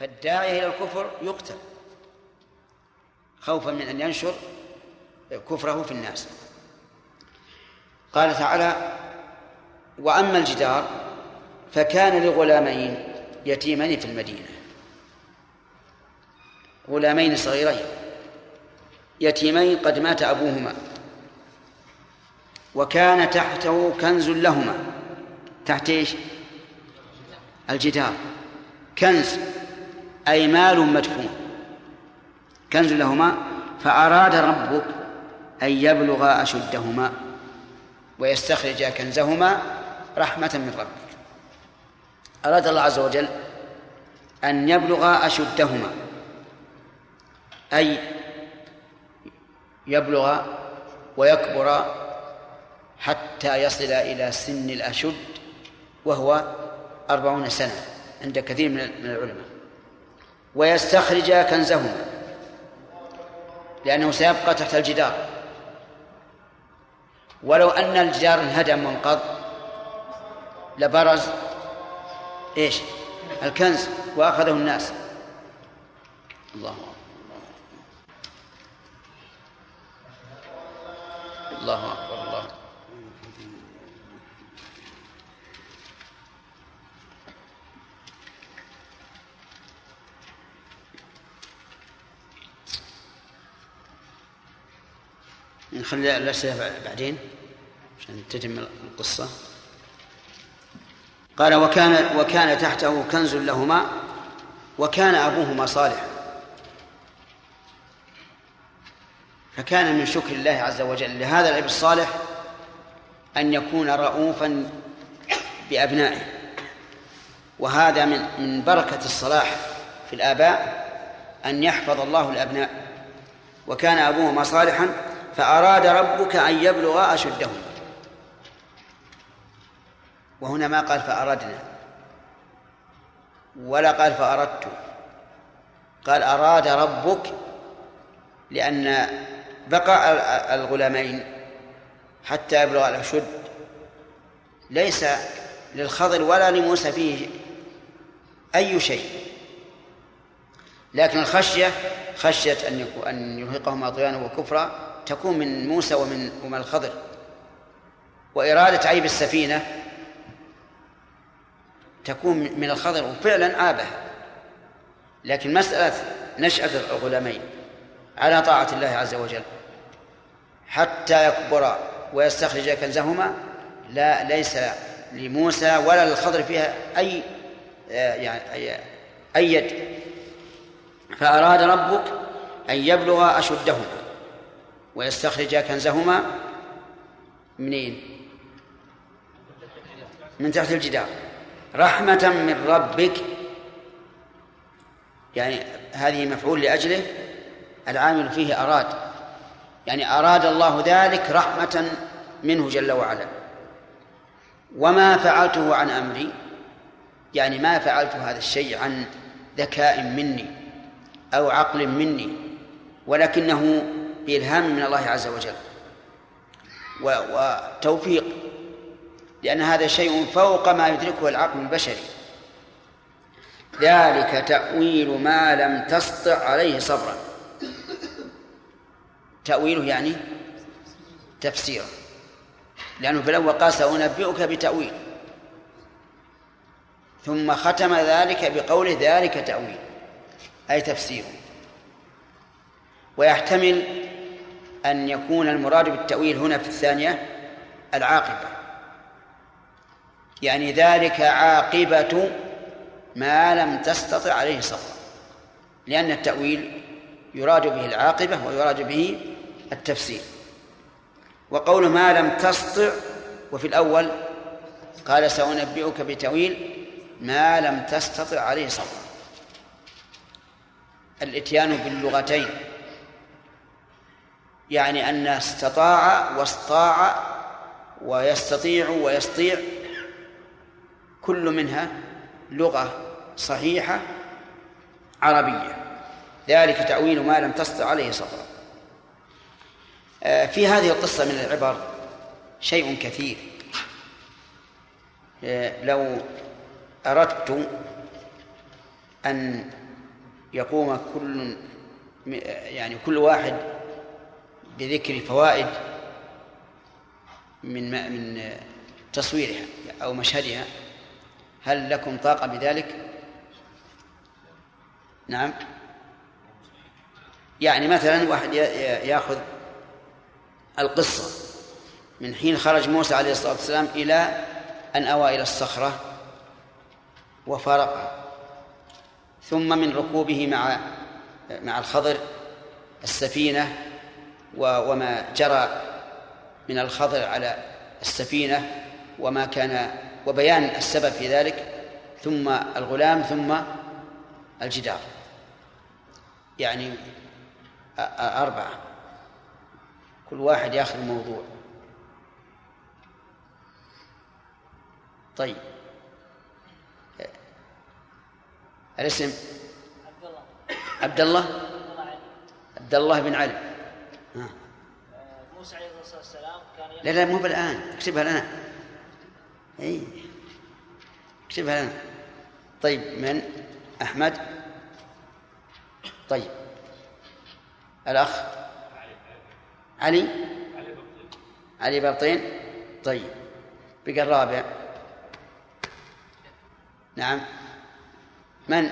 فالداعي إلى الكفر يقتل. خوفا من أن ينشر كفره في الناس. قال تعالى وأما الجدار فكان لغلامين يتيمين في المدينة. غلامين صغيرين. يتيمين قد مات أبوهما. وكان تحته كنز لهما. تحت إيش؟ الجدار. كنز. أي مال مدفون. كنز لهما فأراد ربك أن يبلغا أشدهما ويستخرجا كنزهما رحمة من ربك. أراد الله عز وجل أن يبلغا أشدهما أي يبلغ ويكبر حتى يصل إلى سن الأشد وهو أربعون سنة عند كثير من العلماء. ويستخرج كنزهما لأنه سيبقى تحت الجدار. ولو أن الجدار انهدم وانقض لبرز إيش؟ الكنز وأخذه الناس. الله الله أكبر الله نخلي الأسئلة بعدين عشان تتم القصة. قال وكان وكان تحته كنز لهما وكان أبوهما صالحا. فكان من شكر الله عز وجل. لهذا الأب الصالح أن يكون رؤوفا بأبنائه. وهذا من من بركة الصلاح في الآباء أن يحفظ الله الأبناء. وكان أبوهما صالحا فأراد ربك أن يبلغا أشدهما وهنا ما قال فأردنا ولا قال فأردت. قال أراد ربك لأن بقاء الغلامين حتى يبلغ الأشد. ليس للخضر ولا لموسى فيه أي شيء. لكن الخشية خشية أن أن يرهقهما طغيانا وكفرا. تكون من موسى ومن ومن الخضر. وإرادة عيب السفينة تكون من الخضر وفعلا عابها لكن مسألة نشأة الغلامين على طاعة الله عز وجل. حتى يكبرا ويستخرج كنزهما لا ليس لموسى ولا للخضر فيها أي يعني أي, أي يد. فأراد ربك أن يبلغ أشدهما ويستخرج كنزهما منين؟ من تحت الجدار. رحمة من ربك. يعني هذه مفعول لأجله. العامل فيه أراد. يعني أراد الله ذلك رحمة منه جل وعلا. وما فعلته عن أمري. يعني ما فعلت هذا الشيء عن ذكاء مني أو عقل مني. ولكنه بإلهام من الله عز وجل وتوفيق لأن هذا شيء فوق ما يدركه العقل البشري. ذلك تأويل ما لم تسطع عليه صبرا. تأويله يعني تفسيره لأنه في الأول قال سأنبئك بتأويل ثم ختم ذلك بقوله ذلك تأويل أي تفسير. ويحتمل أن يكون المراد بالتأويل هنا في الثانية العاقبة. يعني ذلك عاقبة ما لم تستطع عليه صبرا لأن التأويل يراد به العاقبة ويراد به التفسير. وقول ما لم تستطع وفي الأول قال سأنبئك بتأويل ما لم تستطع عليه صبرا الإتيان باللغتين. يعني أن استطاع واستطاع ويستطيع ويستطيع كل منها لغة صحيحة عربية. ذلك تأويل ما لم تستطع عليه صبرا آه، في هذه القصة من العبر شيء كثير. آه، لو أردت أن يقوم كل يعني كل واحد بذكر فوائد من من تصويرها أو مشهدها هل لكم طاقة بذلك؟ نعم يعني مثلا واحد يأخذ القصة من حين خرج موسى عليه الصلاة والسلام إلى أن أوى إلى الصخرة وفارقها ثم من ركوبه مع مع الخضر السفينة وما جرى من الخضر على السفينة وما كان وبيان السبب في ذلك ثم الغلام ثم الجدار. يعني أربعة. كل واحد ياخذ موضوع. طيب. الاسم؟ عبد الله؟ عبد الله بن علي. موسى عليه الصلاة والسلام كان لا لا مو بالآن. اكتبها لنا. اي اكتبها لنا. طيب من؟ أحمد. طيب. الأخ؟ علي. علي بابطين. طيب. بقى الرابع. نعم. من؟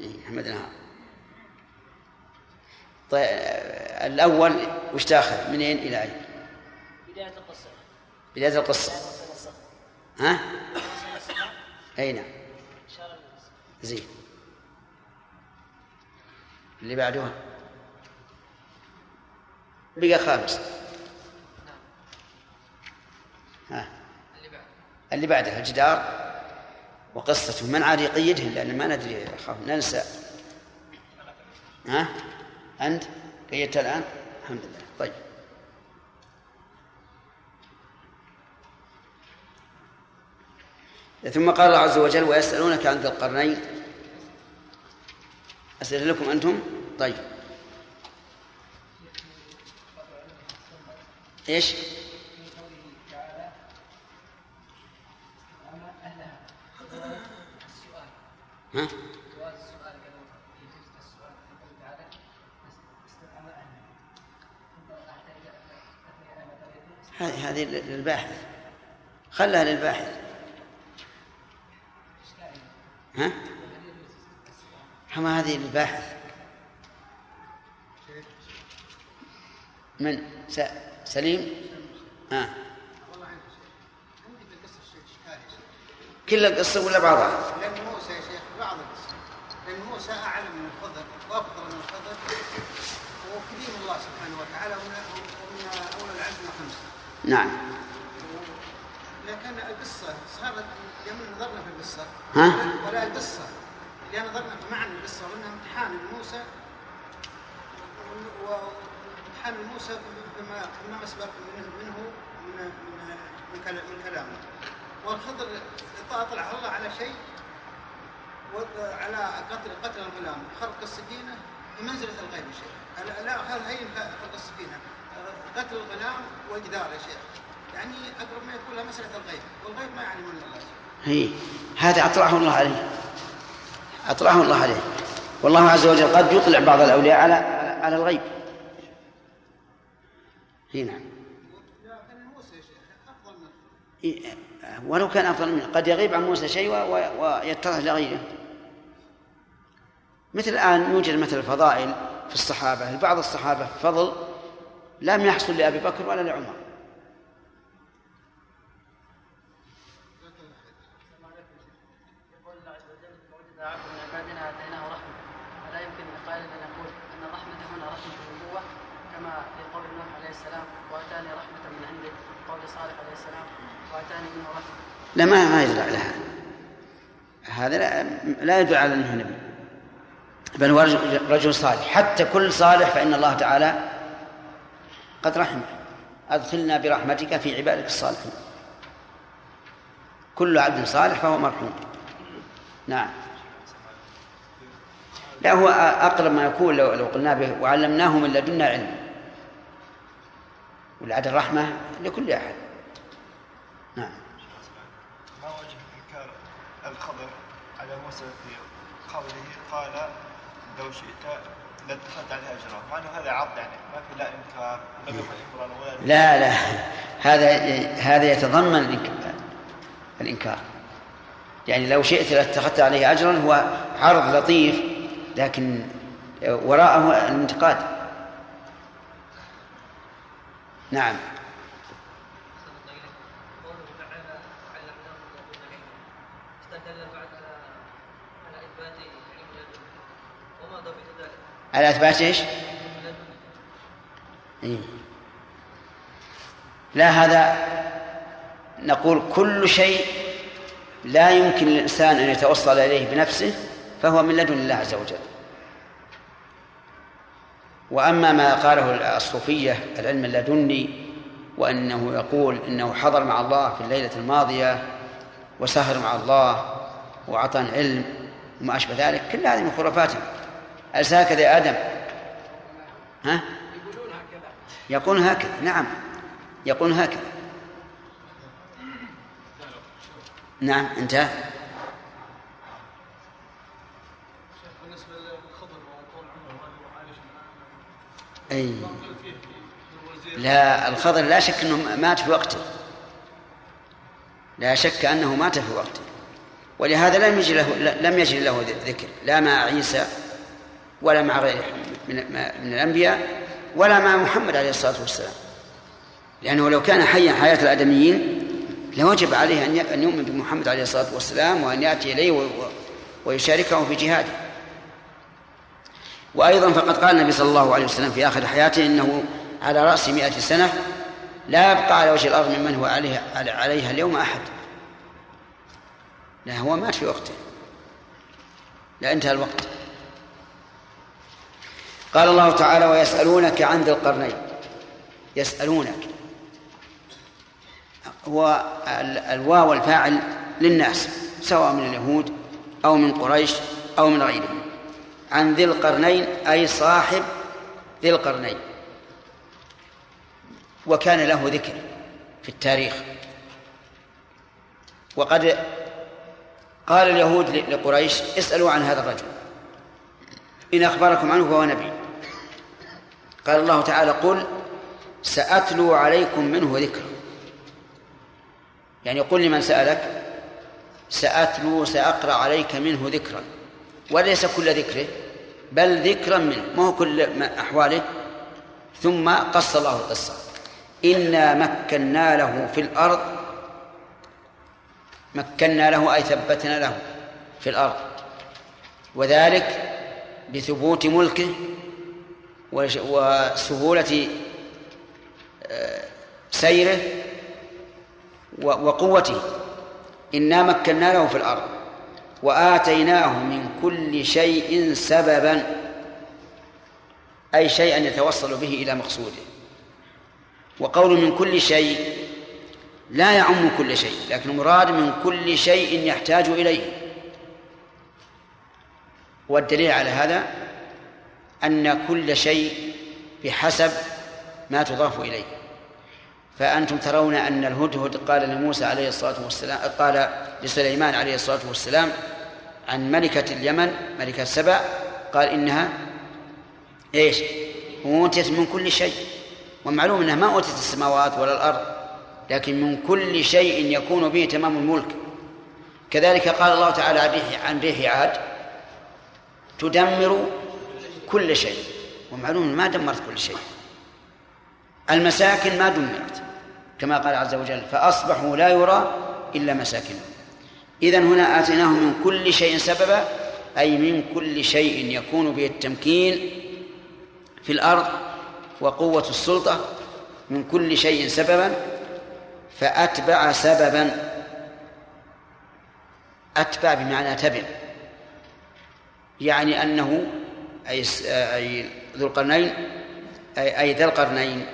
إيه محمد نهار. طيب الأول وش تأخذ؟ منين إلى أين؟ بداية القصة. بداية القصة. ها؟ أي نعم. زين. اللي بعدها بقى خامس. ها. اللي بعده الجدار وقصته من عاد يقيدهن لأن ما ندري أخاف ننسى. ها؟ أنت قيدت الآن؟ الحمد لله. طيب. ثم قال الله عز وجل ويسألونك عن ذي القرنين. أسأل لكم أنتم؟ طيب. إيش؟ ها؟ هذه هذه للباحث. خلها للباحث. ها؟ حما هذه للباحث. من؟ سليم؟ ها. كل القصة ولا بعضها؟ لأن موسى يا شيخ بعض القصة. لأن موسى أعلم من الخضر وأفضل من الخضر وكريم الله سبحانه وتعالى ومن أولى العزم خمسة نعم. لكن القصة صارت لما نظرنا في القصة. ها؟ ولا القصة. اللي نظرنا في معنى القصة وأنها امتحان لموسى. وامتحان لموسى بما بما مسبق منه منه من من من كلامه. والخضر طلع الله على شيء. على قتل قتل الغلام خرق السكينه بمنزلة الغيب شيخ. لا هذا هين خرق السكينه قتل الغلام واجدار يا شيخ. يعني أقرب ما يكون لها مسألة الغيب والغيب ما من الله. هي هذا اطلعه الله عليه. اطلعه الله عليه. والله عز وجل قد يطلع بعض الأولياء على على الغيب. هي نعم. ولو كان أفضل منه. قد يغيب عن موسى شيء ويتضح لغيره. مثل الآن يوجد مثل الفضائل في الصحابة لبعض الصحابة فضل لم يحصل لأبي بكر ولا لعمر. لا ما ما يدل على هذا. هذا لا, لا يدل على أنه نبي. بل هو رجل صالح. حتى كل صالح فإن الله تعالى قد رحمه أدخلنا برحمتك في عبادك الصالحين. كل عبد صالح فهو مرحوم. نعم. لا هو أقرب ما يكون لو لو قلنا به وعلمناه من لدنا علما ولعد الرحمة لكل أحد. نعم. ما وجه إنكار الخبر على موسى في قوله قال لو شئت لاتخذت عليه اجرا مع إنه هذا عرض يعني لا إنكار لا لا. هذا هذا يتضمن الإنك- الإنكار. يعني لو شئت لاتخذت عليه أجرا هو عرض لطيف لكن وراءه الانتقاد نعم قوله تعالى علمناه من العلم استدل بعد على على اثبات علم لدنه وما ضبط ذلك على إثبات إيش؟ إيه. لا هذا نقول كل شيء لا يمكن للإنسان أن يتوصل إليه بنفسه فهو من لدن الله عز وجل وأما ما قاله الصوفية العلم اللدني وأنه يقول إنه حضر مع الله في الليلة الماضية وسهر مع الله وأعطاني علم وما أشبه ذلك كل هذه من خرافاتهم أليس هكذا يا آدم؟ ها؟ يقول هكذا نعم. يقول هكذا. نعم انتهى. الوزير لا الخضر لا شك إنه مات في وقته. لا شك أنه مات في وقته. ولهذا لم يجي له لم يجري له ذكر. لا مع عيسى ولا مع غيره من من الأنبياء ولا مع محمد عليه الصلاة والسلام. لأنه لو كان حيا حياة الآدميين لوجب عليه أن يؤمن بمحمد عليه الصلاة والسلام وأن يأتي إليه و- و- ويشاركه في جهاده. وأيضا فقد قال النبي صلى الله عليه وسلم في آخر حياته إنه على رأس مئة سنة لا يبقى على وجه الأرض ممن هو عليها عليها اليوم أحد. لا هو مات في وقته. لا انتهى الوقت. قال الله تعالى ويسألونك عن ذي القرنين. يسألونك. هو ال- الواو الفاعل للناس سواء من اليهود أو من قريش أو من غيرهم. عن ذي القرنين أي صاحب ذي القرنين. وكان له ذكر في التاريخ. وقد قال اليهود لقريش اسألوا عن هذا الرجل. إن أخبركم عنه فهو نبي. قال الله تعالى قل سأتلو عليكم منه ذكرا يعني قل لمن سألك سأتلو سأقرأ عليك منه ذكرا. وليس كل ذكره بل ذكرا منه ما هو كل أحواله. ثم قص الله القصة إنا مكنا له في الأرض مكنا له أي ثبتنا له في الأرض. وذلك بثبوت ملكه وسهولة آه، سيره وقوته. إنا مكنا له في الأرض وآتيناه من كل شيء سببا أي شيئا يتوصل به إلى مقصوده. وقول من كل شيء لا يعم كل شيء لكن المراد من كل شيء يحتاج إليه. والدليل على هذا أن كل شيء بحسب ما تضاف إليه. فأنتم ترون أن الهدهد قال لموسى عليه الصلاة والسلام قال لسليمان عليه الصلاة والسلام عن ملكة اليمن ملكة سبع قال إنها إيش؟ أوتيت من كل شيء. ومعلوم أنها ما أوتيت السماوات ولا الأرض لكن من كل شيء يكون به تمام الملك. كذلك قال الله تعالى عن ريح عاد تدمر كل شيء. ومعلوم ما دمرت كل شيء. المساكن ما دمرت. كما قال عز وجل فأصبحوا لا يرى إلا مساكنهم. إذن هنا آتيناه من كل شيء سببا أي من كل شيء يكون به التمكين في الأرض وقوة السلطة من كل شيء سببا فأتبع سببا. أتبع بمعنى تبع. يعني أنه أي ذو القرنين أي, أي ذا القرنين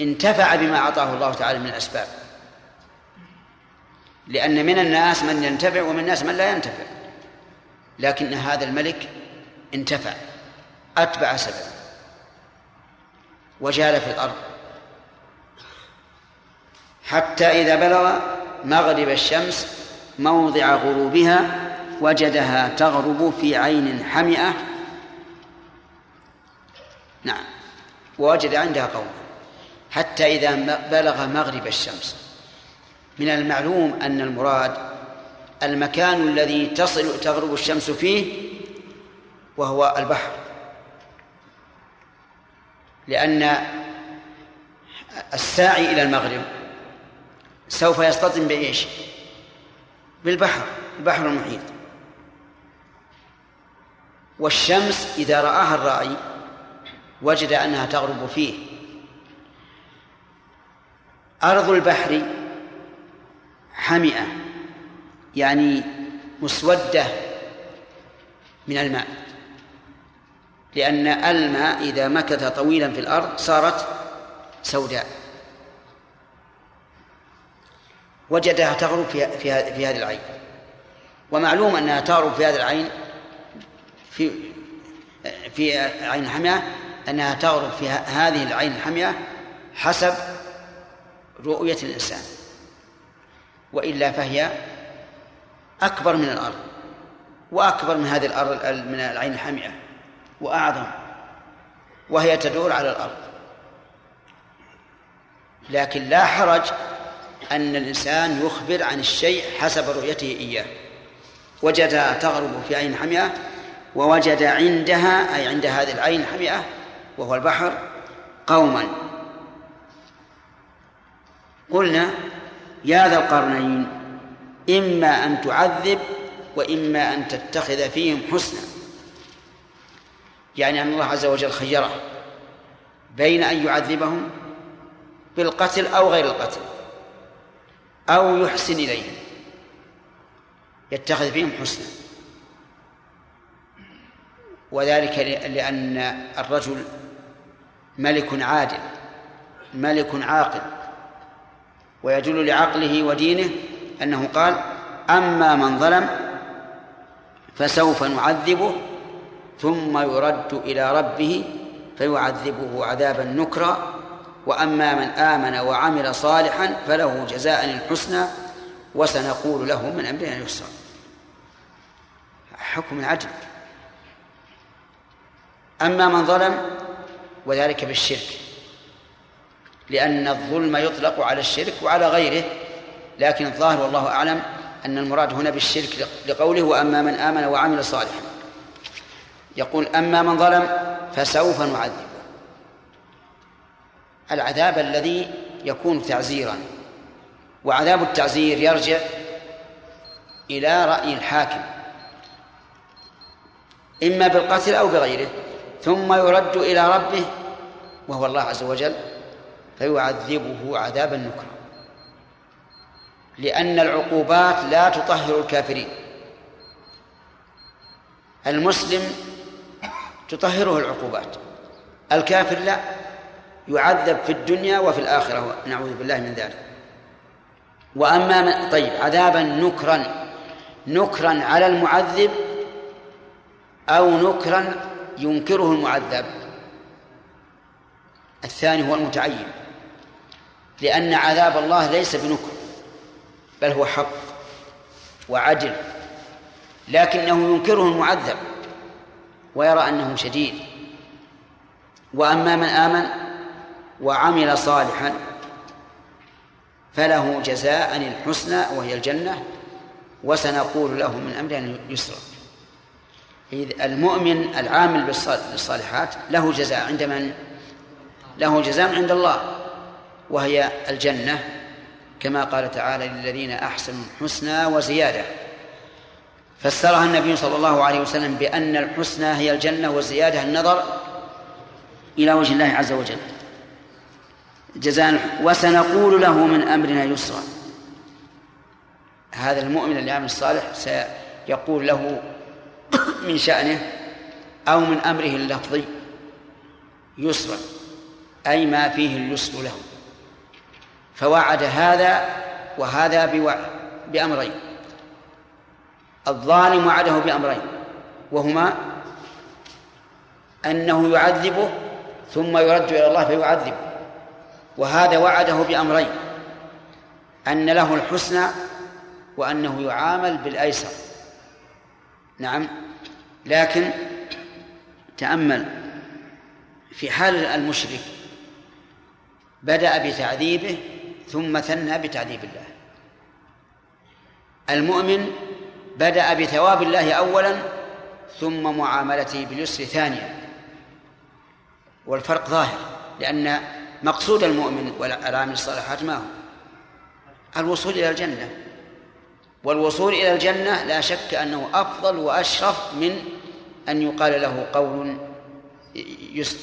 انتفع بما أعطاه الله تعالى من الأسباب. لأن من الناس من ينتفع ومن الناس من لا ينتفع. لكن هذا الملك انتفع أتبع سببا وجال في الأرض. حتى إذا بلغ مغرب الشمس موضع غروبها وجدها تغرب في عين حمئة. نعم. ووجد عندها قوم. حتى إذا بلغ مغرب الشمس. من المعلوم أن المراد المكان الذي تصل تغرب الشمس فيه وهو البحر. لأن الساعي إلى المغرب سوف يصطدم بإيش؟ بالبحر البحر المحيط. والشمس إذا رآها الرائي وجد أنها تغرب فيه. أرض البحر حمئة يعني مسودة من الماء لأن الماء إذا مكث طويلا في الأرض صارت سوداء. وجدها تغرب في في هذه العين. ومعلوم أنها تغرب في هذه العين في في عين الحمية أنها تغرب في هذه العين الحمية حسب رؤية الإنسان وإلا فهي أكبر من الأرض وأكبر من هذه الأرض من العين الحمية وأعظم وهي تدور على الأرض. لكن لا حرج أن الإنسان يخبر عن الشيء حسب رؤيته إياه. وجدها تغرب في عين حمئة ووجد عندها أي عند هذه العين الحمئة وهو البحر قوما. قلنا يا ذا القرنين إما أن تعذب وإما أن تتخذ فيهم حسنا. يعني أن الله عز وجل خيره بين أن يعذبهم بالقتل أو غير القتل أو يحسن إليهم يتخذ فيهم حسنا. وذلك لأن الرجل ملك عادل ملك عاقل. ويدل لعقله ودينه أنه قال أما من ظلم فسوف نعذبه ثم يرد إلى ربه فيعذبه عذابا نكرا. وأما من آمن وعمل صالحا فله جزاء الحسنى وسنقول له من أمرنا يسرا حكم العدل. أما من ظلم وذلك بالشرك لأن الظلم يطلق على الشرك وعلى غيره لكن الظاهر والله أعلم أن المراد هنا بالشرك لقوله وأما من آمن وعمل صالحا. يقول أما من ظلم فسوف نعذبه. العذاب الذي يكون تعزيرا وعذاب التعزير يرجع إلى رأي الحاكم إما بالقتل أو بغيره. ثم يرد إلى ربه وهو الله عز وجل فيعذبه عذابا نكرا. لأن العقوبات لا تطهر الكافرين. المسلم تطهره العقوبات. الكافر لا يعذب في الدنيا وفي الآخرة نعوذ بالله من ذلك. وأما من طيب عذابا نكرا نكرا على المعذب أو نكرا ينكره المعذب. الثاني هو المتعين لأن عذاب الله ليس بنكر بل هو حق وعدل لكنه ينكره المعذب ويرى أنه شديد. وأما من آمن وعمل صالحا فله جزاء الحسنى وهي الجنة وسنقول له من أمرنا يسرا. المؤمن العامل بالصالحات له جزاء عند من؟ له جزاء عند الله وهي الجنة كما قال تعالى للذين أحسنوا الحسنى وزيادة. فسرها النبي صلى الله عليه وسلم بأن الحسنى هي الجنة والزيادة النظر إلى وجه الله عز وجل. جزاء وسنقول له من أمرنا يسرا. هذا المؤمن اللي يعمل الصالح سيقول له من شأنه أو من أمره اللفظي يسرا أي ما فيه اليسر له. فوعد هذا وهذا بأمرين. الظالم وعده بأمرين. وهما أنه يعذبه ثم يرد إلى الله فيعذبه. وهذا وعده بأمرين. أن له الحسنى وأنه يعامل بالأيسر. نعم. لكن تأمل في حال المشرك بدأ بتعذيبه ثم ثنى بتعذيب الله. المؤمن بدأ بثواب الله أولا ثم معاملته باليسر ثانيا. والفرق ظاهر لأن مقصود المؤمن والعامل الصالحات ما هو؟ الوصول إلى الجنة. والوصول إلى الجنة لا شك أنه أفضل وأشرف من أن يقال له قول يسر.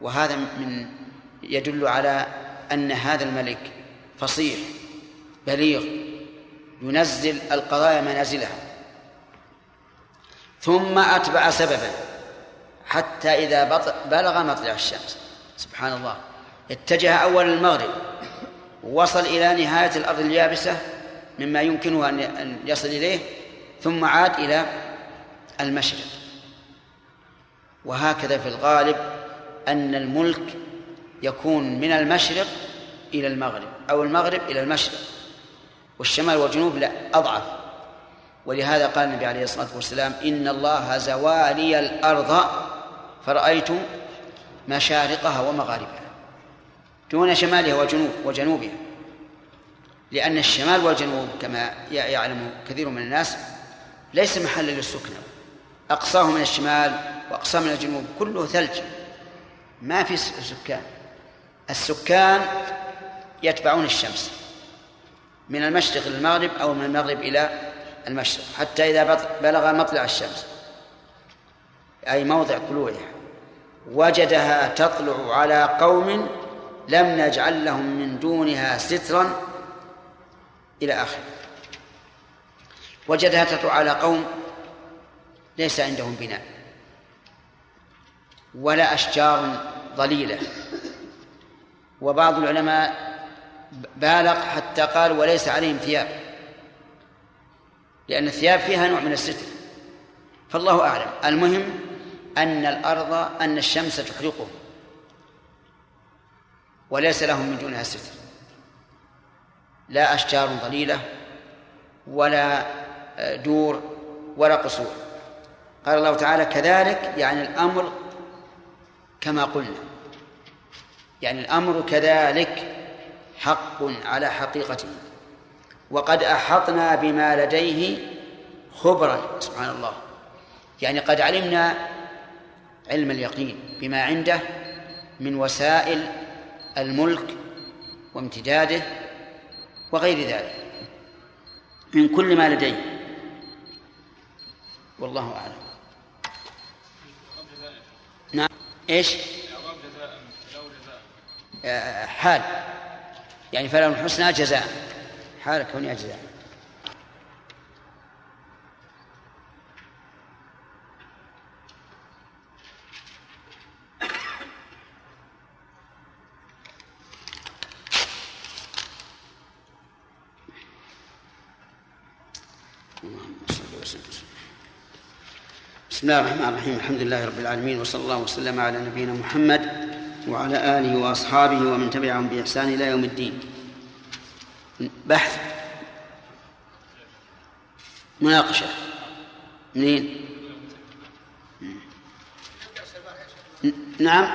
وهذا من يدل على أن هذا الملك فصيح بليغ ينزل القضايا منازلها. ثم أتبع سببا حتى إذا بلغ مطلع الشمس. سبحان الله. اتجه أول المغرب. وصل إلى نهاية الأرض اليابسة. مما يمكنه أن يصل إليه ثم عاد إلى المشرق. وهكذا في الغالب أن الملك يكون من المشرق إلى المغرب أو المغرب إلى المشرق. والشمال والجنوب لا أضعف. ولهذا قال النبي عليه الصلاة والسلام إن الله زوالي الأرض فرأيت مشارقها ومغاربها دون شمالها وجنوب وجنوبها. لأن الشمال والجنوب كما يعلم كثير من الناس ليس محلا للسكنى أقصاه من الشمال وأقصاه من الجنوب كله ثلج. ما في سكان. السكان يتبعون الشمس. من المشرق إلى المغرب أو من المغرب إلى المشرق حتى إذا بلغ مطلع الشمس. أي موضع طلوعها. وجدها تطلع على قوم لم نجعل لهم من دونها سترا إلى آخره. وجدها تطلع على قوم ليس عندهم بناء ولا أشجار ظليلة. وبعض العلماء بالغ حتى قال وليس عليهم ثياب لأن الثياب فيها نوع من الستر. فالله أعلم. المهم أن الأرض أن الشمس تحرقه وليس لهم من دونها ستر. لا أشجار ظليلة ولا دور ولا قصور. قال الله تعالى كذلك يعني الأمر كما قلنا. يعني الأمر كذلك حق على حقيقته. وقد أحطنا بما لديه خبرا سبحان الله. يعني قد علمنا علم اليقين بما عنده من وسائل الملك وامتداده وغير ذلك. من كل ما لديه. والله أعلم. نعم. إيش؟ آه، حال. يعني فله الحسنى جزاء. حال كونها جزاء. بسم الله الرحمن الرحيم. الحمد لله رب العالمين وصلى الله وسلم على نبينا محمد وعلى آله وأصحابه ومن تبعهم بإحسان إلى يوم الدين. بحث مناقشة. منين؟ نعم.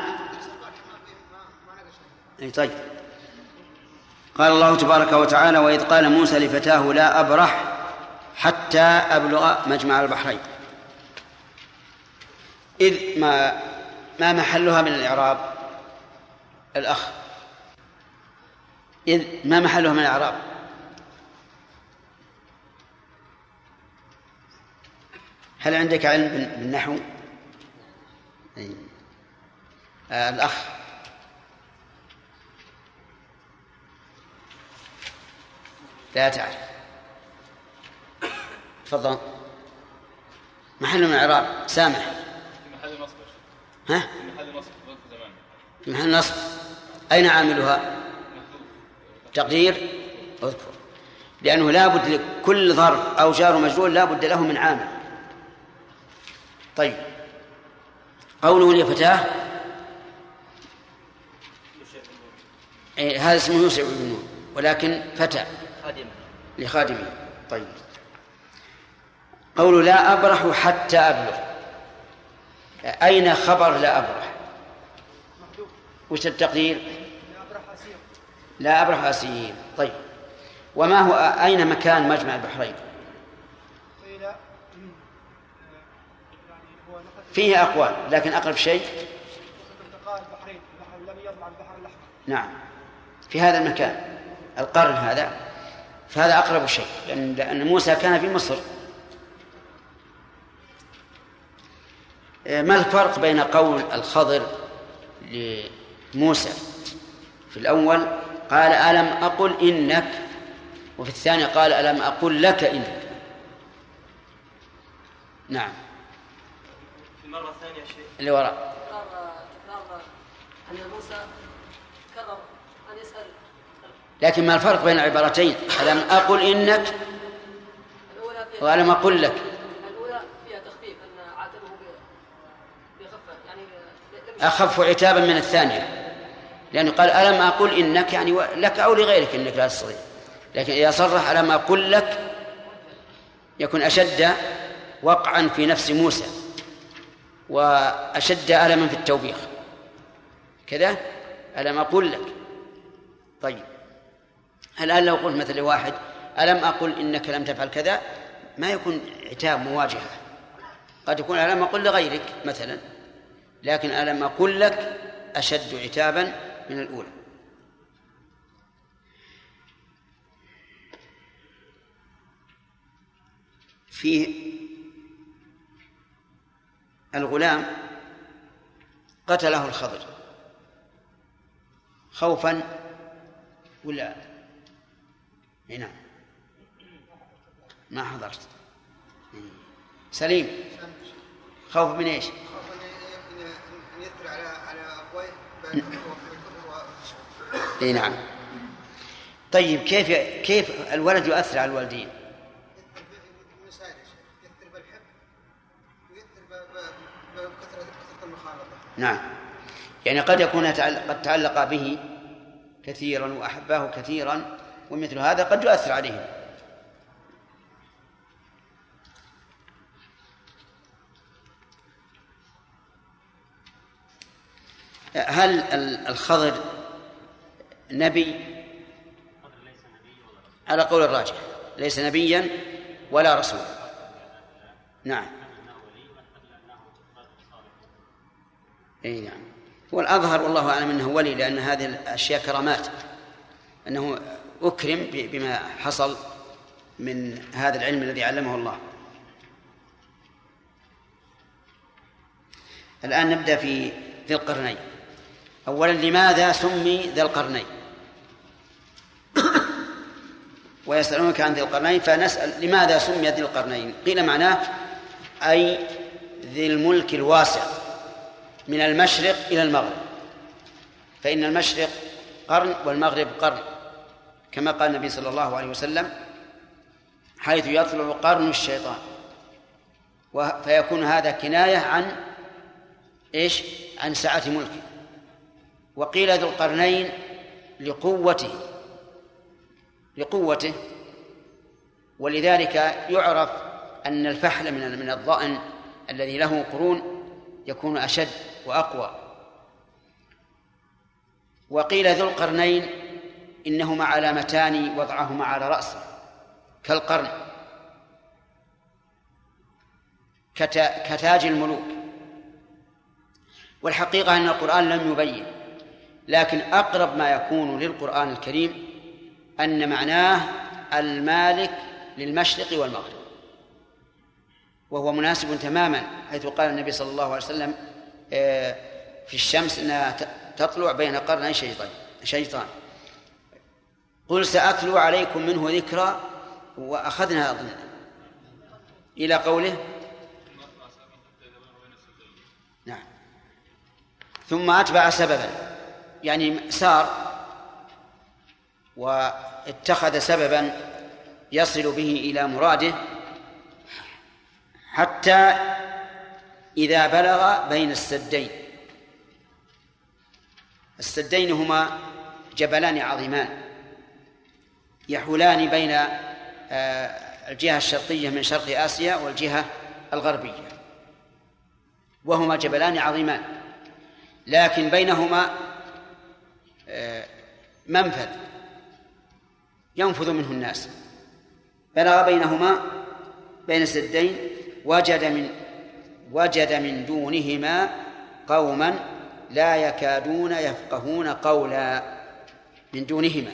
أي طيب. قال الله تبارك وتعالى وإذ قال موسى لفتاه لا أبرح حتى أبلغ مجمع البحرين. إذ ما ما محلها من الإعراب؟ الأخ. إذ ما محلها من الإعراب؟ هل عندك علم بالنحو؟ أي. آه الأخ. لا تعرف. تفضل. محل من الإعراب. سامح. ها؟ في محل نصب ظرف زمان. في محل نصب. أين عاملها؟ تقدير؟ أذكر. لأنه لا بد لكل ظرف أو جار مجرور لا بد له من عامل. طيب. قوله لفتاه إيه هذا اسمه يوسع بن نور ولكن فتى خادمة. لخادمه. طيب. قول لا أبرح حتى أبلغ. أين خبر لا أبرح؟ وش التقدير؟ لا أبرح أسير. طيب. وما هو أين مكان مجمع البحرين؟ فيه أقوال لكن أقرب شيء؟ نعم. في هذا المكان القرن هذا فهذا أقرب شيء لأن موسى كان في مصر. ما الفرق بين قول الخضر لموسى؟ في الأول قال ألم أقل إنك؟ وفي الثاني قال ألم أقل لك إنك؟ نعم. في المرة الثانية شيء اللي وراء. تكرار تكرار أن موسى كرر أن يسأل. لكن ما الفرق بين العبارتين؟ ألم أقل إنك؟ الأولى فيها وألم أقل لك الأولى فيها تخفيف أن عاتبه ب- بخفة يعني لم أخف عتابا من الثانية. لأنه قال ألم أقل إنك يعني لك أو لغيرك إنك لا تستطيع. لكن إذا صرح ألم أقل لك يكون أشد وقعا في نفس موسى وأشد ألما في التوبيخ. كذا؟ ألم أقل لك. طيب. الآن لو قلت مثل لواحد ألم أقل إنك لم تفعل كذا؟ ما يكون عتاب مواجهة. قد يكون ألم أقل لغيرك مثلا. لكن ألم أقل لك أشد عتابا من الأولى. في الغلام قتله الخضر. خوفا ولا؟ نعم. ما حضرت. سليم. خوف من إيش؟ خوف على على اي نعم. طيب كيف كيف الولد يؤثر على الوالدين؟ نعم. يعني قد يكون قد تعلق به كثيرا وأحباه كثيرا ومثل هذا قد يؤثر عليهم. هل ال- الخضر نبي؟ على قول الراجح ليس نبيا ولا رسولا. نعم. إي نعم. والأظهر والله أعلم إنه ولي لأن هذه الأشياء كرامات. أنه أكرم بما حصل من هذا العلم الذي علمه الله. الآن نبدأ في ذي القرنين. اولا لماذا سمي ذا القرنين؟ ويسألونك عن ذي القرنين فنسأل لماذا سمي ذي القرنين؟ قيل معناه أي ذي الملك الواسع من المشرق إلى المغرب. فإن المشرق قرن والمغرب قرن كما قال النبي صلى الله عليه وسلم حيث يطلع قرن الشيطان. فيكون هذا كناية عن إيش؟ عن سعة ملكه. وقيل ذو القرنين لقوته لقوته ولذلك يعرف أن الفحل من من الضأن الذي له قرون يكون أشد وأقوى. وقيل ذو القرنين إنهما علامتان وضعهما على رأسه كالقرن كتا- كتاج الملوك. والحقيقة أن القرآن لم يبين لكن أقرب ما يكون للقرآن الكريم أن معناه المالك للمشرق والمغرب. وهو مناسب تماما حيث قال النبي صلى الله عليه وسلم آه، في الشمس إنها ت- تطلع بين قرني شيطان شيطان. قل سأتلو عليكم منه ذكرى وأخذنا اظن إلى قوله؟ نعم. ثم أتبع سببا. يعني سار واتخذ سببا يصل به إلى مراده حتى إذا بلغ بين السدين. السدين هما جبلان عظيمان يحولان بين آه، الجهة الشرقية من شرق آسيا والجهة الغربية وهما جبلان عظيمان لكن بينهما منفذ. ينفذ منه الناس. بلغ بينهما بين السدين وجد من وجد من دونهما قوما لا يكادون يفقهون قولا. من دونهما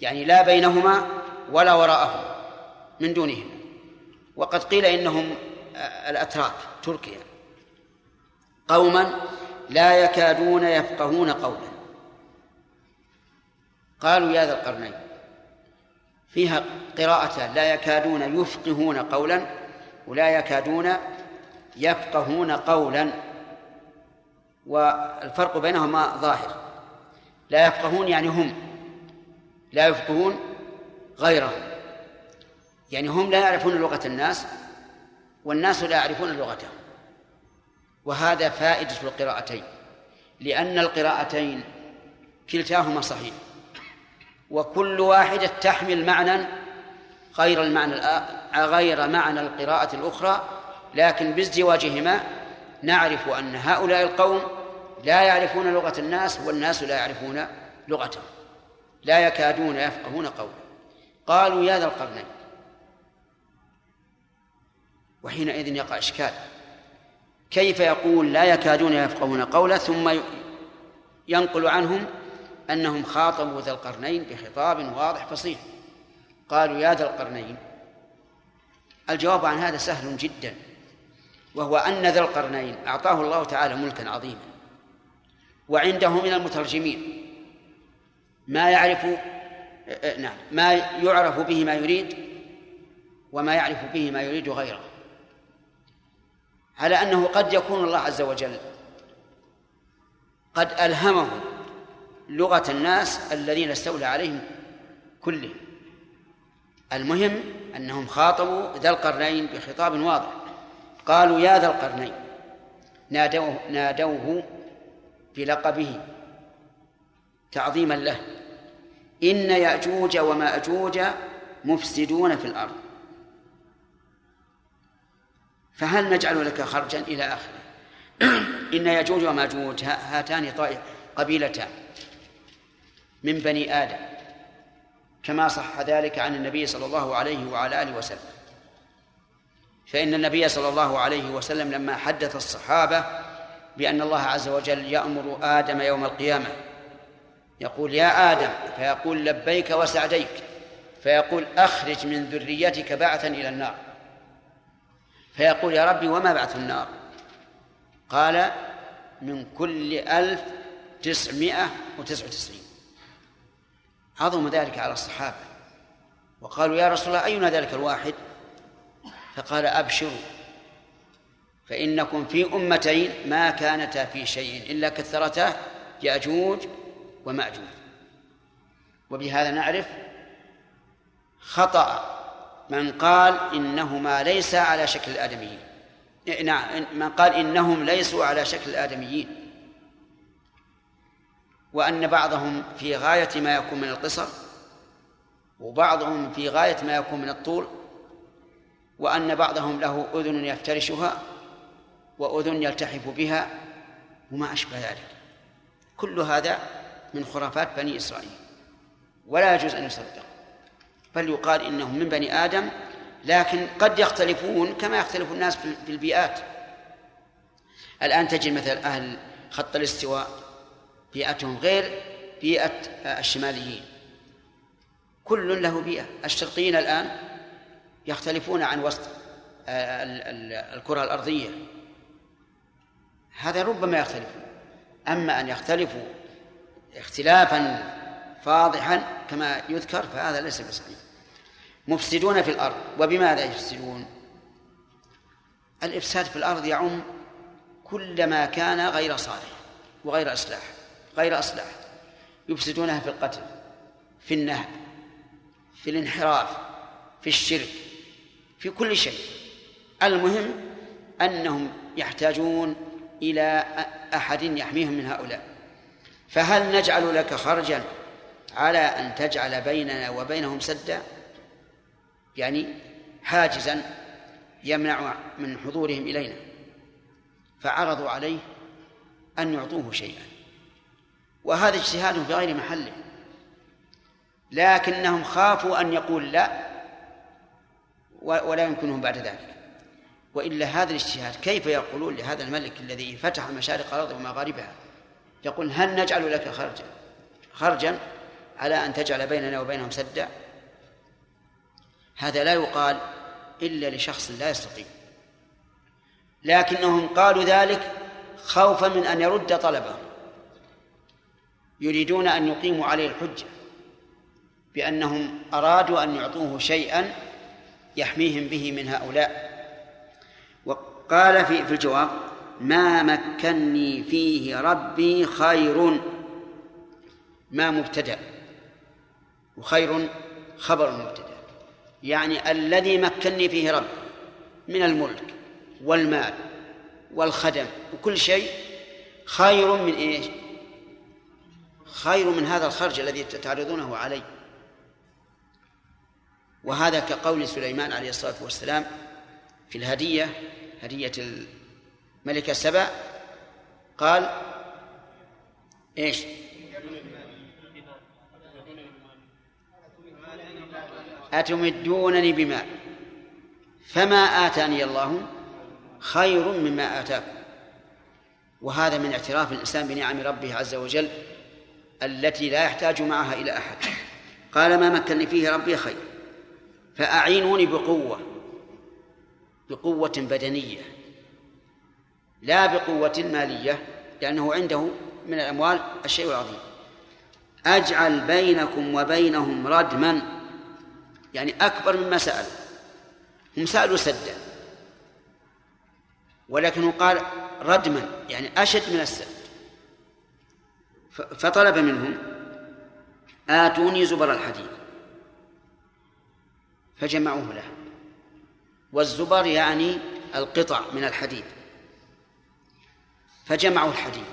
يعني لا بينهما ولا وراءهما من دونهما. وقد قيل إنهم الأتراك تركيا. قوما لا يكادون يفقهون قولا. قالوا يا ذا القرنين فيها قراءة لا يكادون يفقهون قولا ولا يكادون يفقهون قولا والفرق بينهما ظاهر. لا يفقهون يعني هم لا يفقهون غيرهم. يعني هم لا يعرفون لغة الناس والناس لا يعرفون لغتهم. وهذا فائدة القراءتين لأن القراءتين كلتاهما صحيح. وكل واحدة تحمل معنى غير المعنى غير معنى القراءة الأخرى لكن بازدواجهما نعرف أن هؤلاء القوم لا يعرفون لغة الناس والناس لا يعرفون لغتهم. لا يكادون يفقهون قولا. قالوا يا ذا القرنين. وحينئذ يقع إشكال. كيف يقول لا يكادون يفقهون قولا ثم ينقل عنهم أنهم خاطبوا ذا القرنين بخطاب واضح فصيح. قالوا يا ذا القرنين الجواب عن هذا سهل جدا وهو أن ذا القرنين أعطاه الله تعالى ملكا عظيما وعنده من المترجمين ما يعرف نعم ما يعرف به ما يريد وما يعرف به ما يريد غيره. على أنه قد يكون الله عز وجل قد ألهمه لغة الناس الذين استولى عليهم كلهم. المهم أنهم خاطبوا ذا القرنين بخطاب واضح. قالوا يا ذا القرنين نادوه, نادوه بلقبه تعظيما له. إن يأجوج ومأجوج مفسدون في الأرض. فهل نجعل لك خرجا إلى آخره؟ إن يأجوج ومأجوج هاتان طائف قبيلتان. من بني آدم كما صح ذلك عن النبي صلى الله عليه وعلى آله وسلم. فإن النبي صلى الله عليه وسلم لما حدث الصحابة بأن الله عز وجل يأمر آدم يوم القيامة يقول يا آدم فيقول لبيك وسعديك فيقول أخرج من ذريتك بعثا إلى النار فيقول يا ربي وما بعث النار؟ قال من كل ألف تسعمائة وتسعة وتسعين. عظم ذلك على الصحابة. وقالوا يا رسول الله أينا ذلك الواحد؟ فقال أبشروا فإنكم في أمتين ما كانتا في شيء إلا كثرتا يأجوج ومأجوج. وبهذا نعرف خطأ من قال إنهما ليس على شكل الآدميين. نعم من قال إنهم ليسوا على شكل الآدميين. وأن بعضهم في غاية ما يكون من القصر وبعضهم في غاية ما يكون من الطول وأن بعضهم له أذن يفترشها وأذن يلتحف بها وما أشبه ذلك. كل هذا من خرافات بني إسرائيل. ولا يجوز أن يصدق. بل يقال إنهم من بني آدم لكن قد يختلفون كما يختلف الناس في البيئات. الآن تجد مثل أهل خط الاستواء بيئتهم غير بيئة الشماليين. كل له بيئة. الشرقيين الآن يختلفون عن وسط الكرة الأرضية. هذا ربما يختلفون. أما أن يختلفوا اختلافا فاضحا كما يذكر فهذا ليس بصحيح. مفسدون في الأرض. وبماذا يفسدون؟ الإفساد في الأرض يعم كل ما كان غير صالح وغير إصلاح. غير إصلاح يفسدونها في القتل في النهب في الانحراف في الشرك في كل شيء. المهم أنهم يحتاجون إلى أحد يحميهم من هؤلاء. فهل نجعل لك خرجا على أن تجعل بيننا وبينهم سدا؟ يعني حاجزا يمنع من حضورهم إلينا. فعرضوا عليه أن يعطوه شيئا. وهذا اجتهاد في غير محله. لكنهم خافوا أن يقول لا ولا يمكنهم بعد ذلك. وإلا هذا الاجتهاد كيف يقولون لهذا الملك الذي فتح مشارق الأرض ومغاربها؟ يقول هل نجعل لك خرجا؟ خرجا على أن تجعل بيننا وبينهم سدا؟ هذا لا يقال إلا لشخص لا يستطيع. لكنهم قالوا ذلك خوفا من أن يرد طلبهم يريدون أن يقيموا عليه الحجة بأنهم أرادوا أن يعطوه شيئا يحميهم به من هؤلاء. وقال في في الجواب ما مكني فيه ربي خير. ما مبتدأ. وخير خبر مبتدأ. يعني الذي مكني فيه ربي من الملك والمال والخدم وكل شيء خير من إيش؟ خير من هذا الخرج الذي تعرضونه علي وهذا كقول سليمان عليه الصلاة والسلام في الهدية هدية الملكة سبع قال إيش؟ أتمدونني بماء فما آتاني الله خير مما آتاكم وهذا من اعتراف الإنسان بنعم ربه عز وجل التي لا يحتاج معها إلى أحد. قال ما مكنني فيه ربي خير. فأعينوني بقوة بقوة بدنية لا بقوة مالية لأنه عنده من الأموال الشيء العظيم. أجعل بينكم وبينهم ردما. يعني أكبر مما سأل. هم سألوا سدا. ولكنه قال ردما يعني أشد من السد. فطلب منهم آتوني زبر الحديد. فجمعوه له. والزبر يعني القطع من الحديد. فجمعوا الحديد.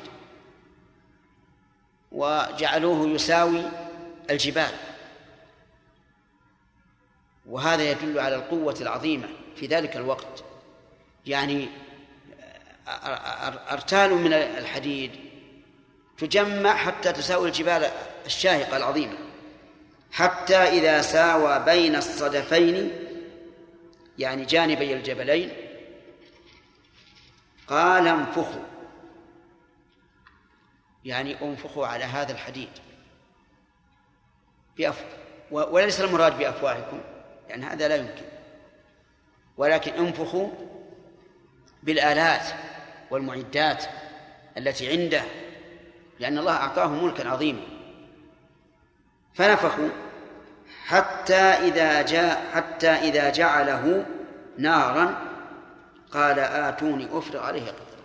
وجعلوه يساوي الجبال. وهذا يدل على القوة العظيمة في ذلك الوقت. يعني أرتال من الحديد تجمع حتى تساوي الجبال الشاهقة العظيمة. حتى إذا ساوى بين الصدفين يعني جانبي الجبلين قال انفخوا. يعني انفخوا على هذا الحديد. وليس المراد بأفواهكم يعني هذا لا يمكن. ولكن انفخوا بالآلات والمعدات التي عنده لأن الله أعطاه ملكا عظيما. فنفخوا حتى إذا جاء حتى إذا جعله نارا قال آتوني أفرغ عليه قطرا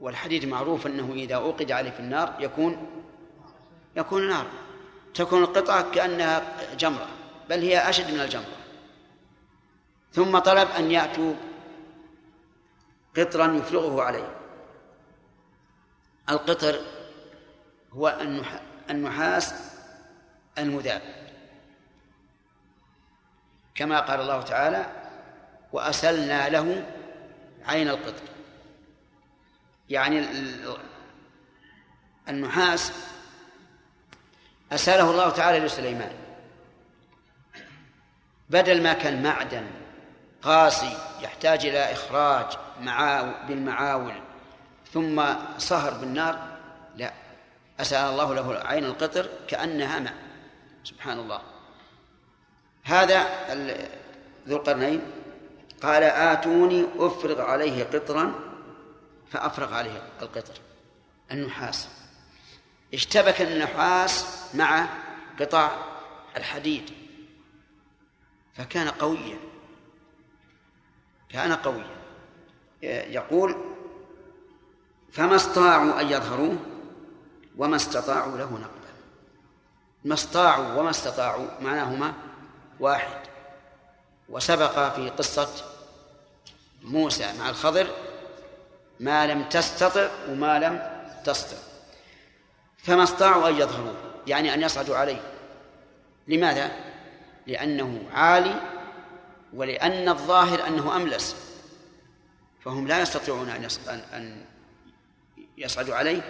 والحديد معروف أنه إذا أوقد عليه في النار يكون يكون نارا. تكون القطعة كأنها جمرة بل هي أشد من الجمرة. ثم طلب أن يأتوا قطرا يفرغه عليه. القطر هو النحاس المذاب. كما قال الله تعالى وأسلنا له عين القطر. يعني النحاس أسأله الله تعالى لسليمان. بدل ما كان معدن قاسي يحتاج إلى إخراج بالمعاول ثم صهر بالنار لا. أسأل الله له عين القطر كأنها ماء. سبحان الله. هذا ذو القرنين. قال آتوني أفرغ عليه قطرا فأفرغ عليه القطر. النحاس. اشتبك النحاس مع قطع الحديد. فكان قويا. كان قويا. يقول فما استطاعوا أن يظهروه وما استطاعوا له نقبا ما استطاعوا وما استطاعوا معناهما واحد. وسبق في قصة موسى مع الخضر ما لم تستطع وما لم تستطع. فما استطاعوا أن يظهروه يعني أن يصعدوا عليه. لماذا؟ لأنه عالي ولأن الظاهر أنه أملس. فهم لا يستطيعون أن أن يصعدوا عليه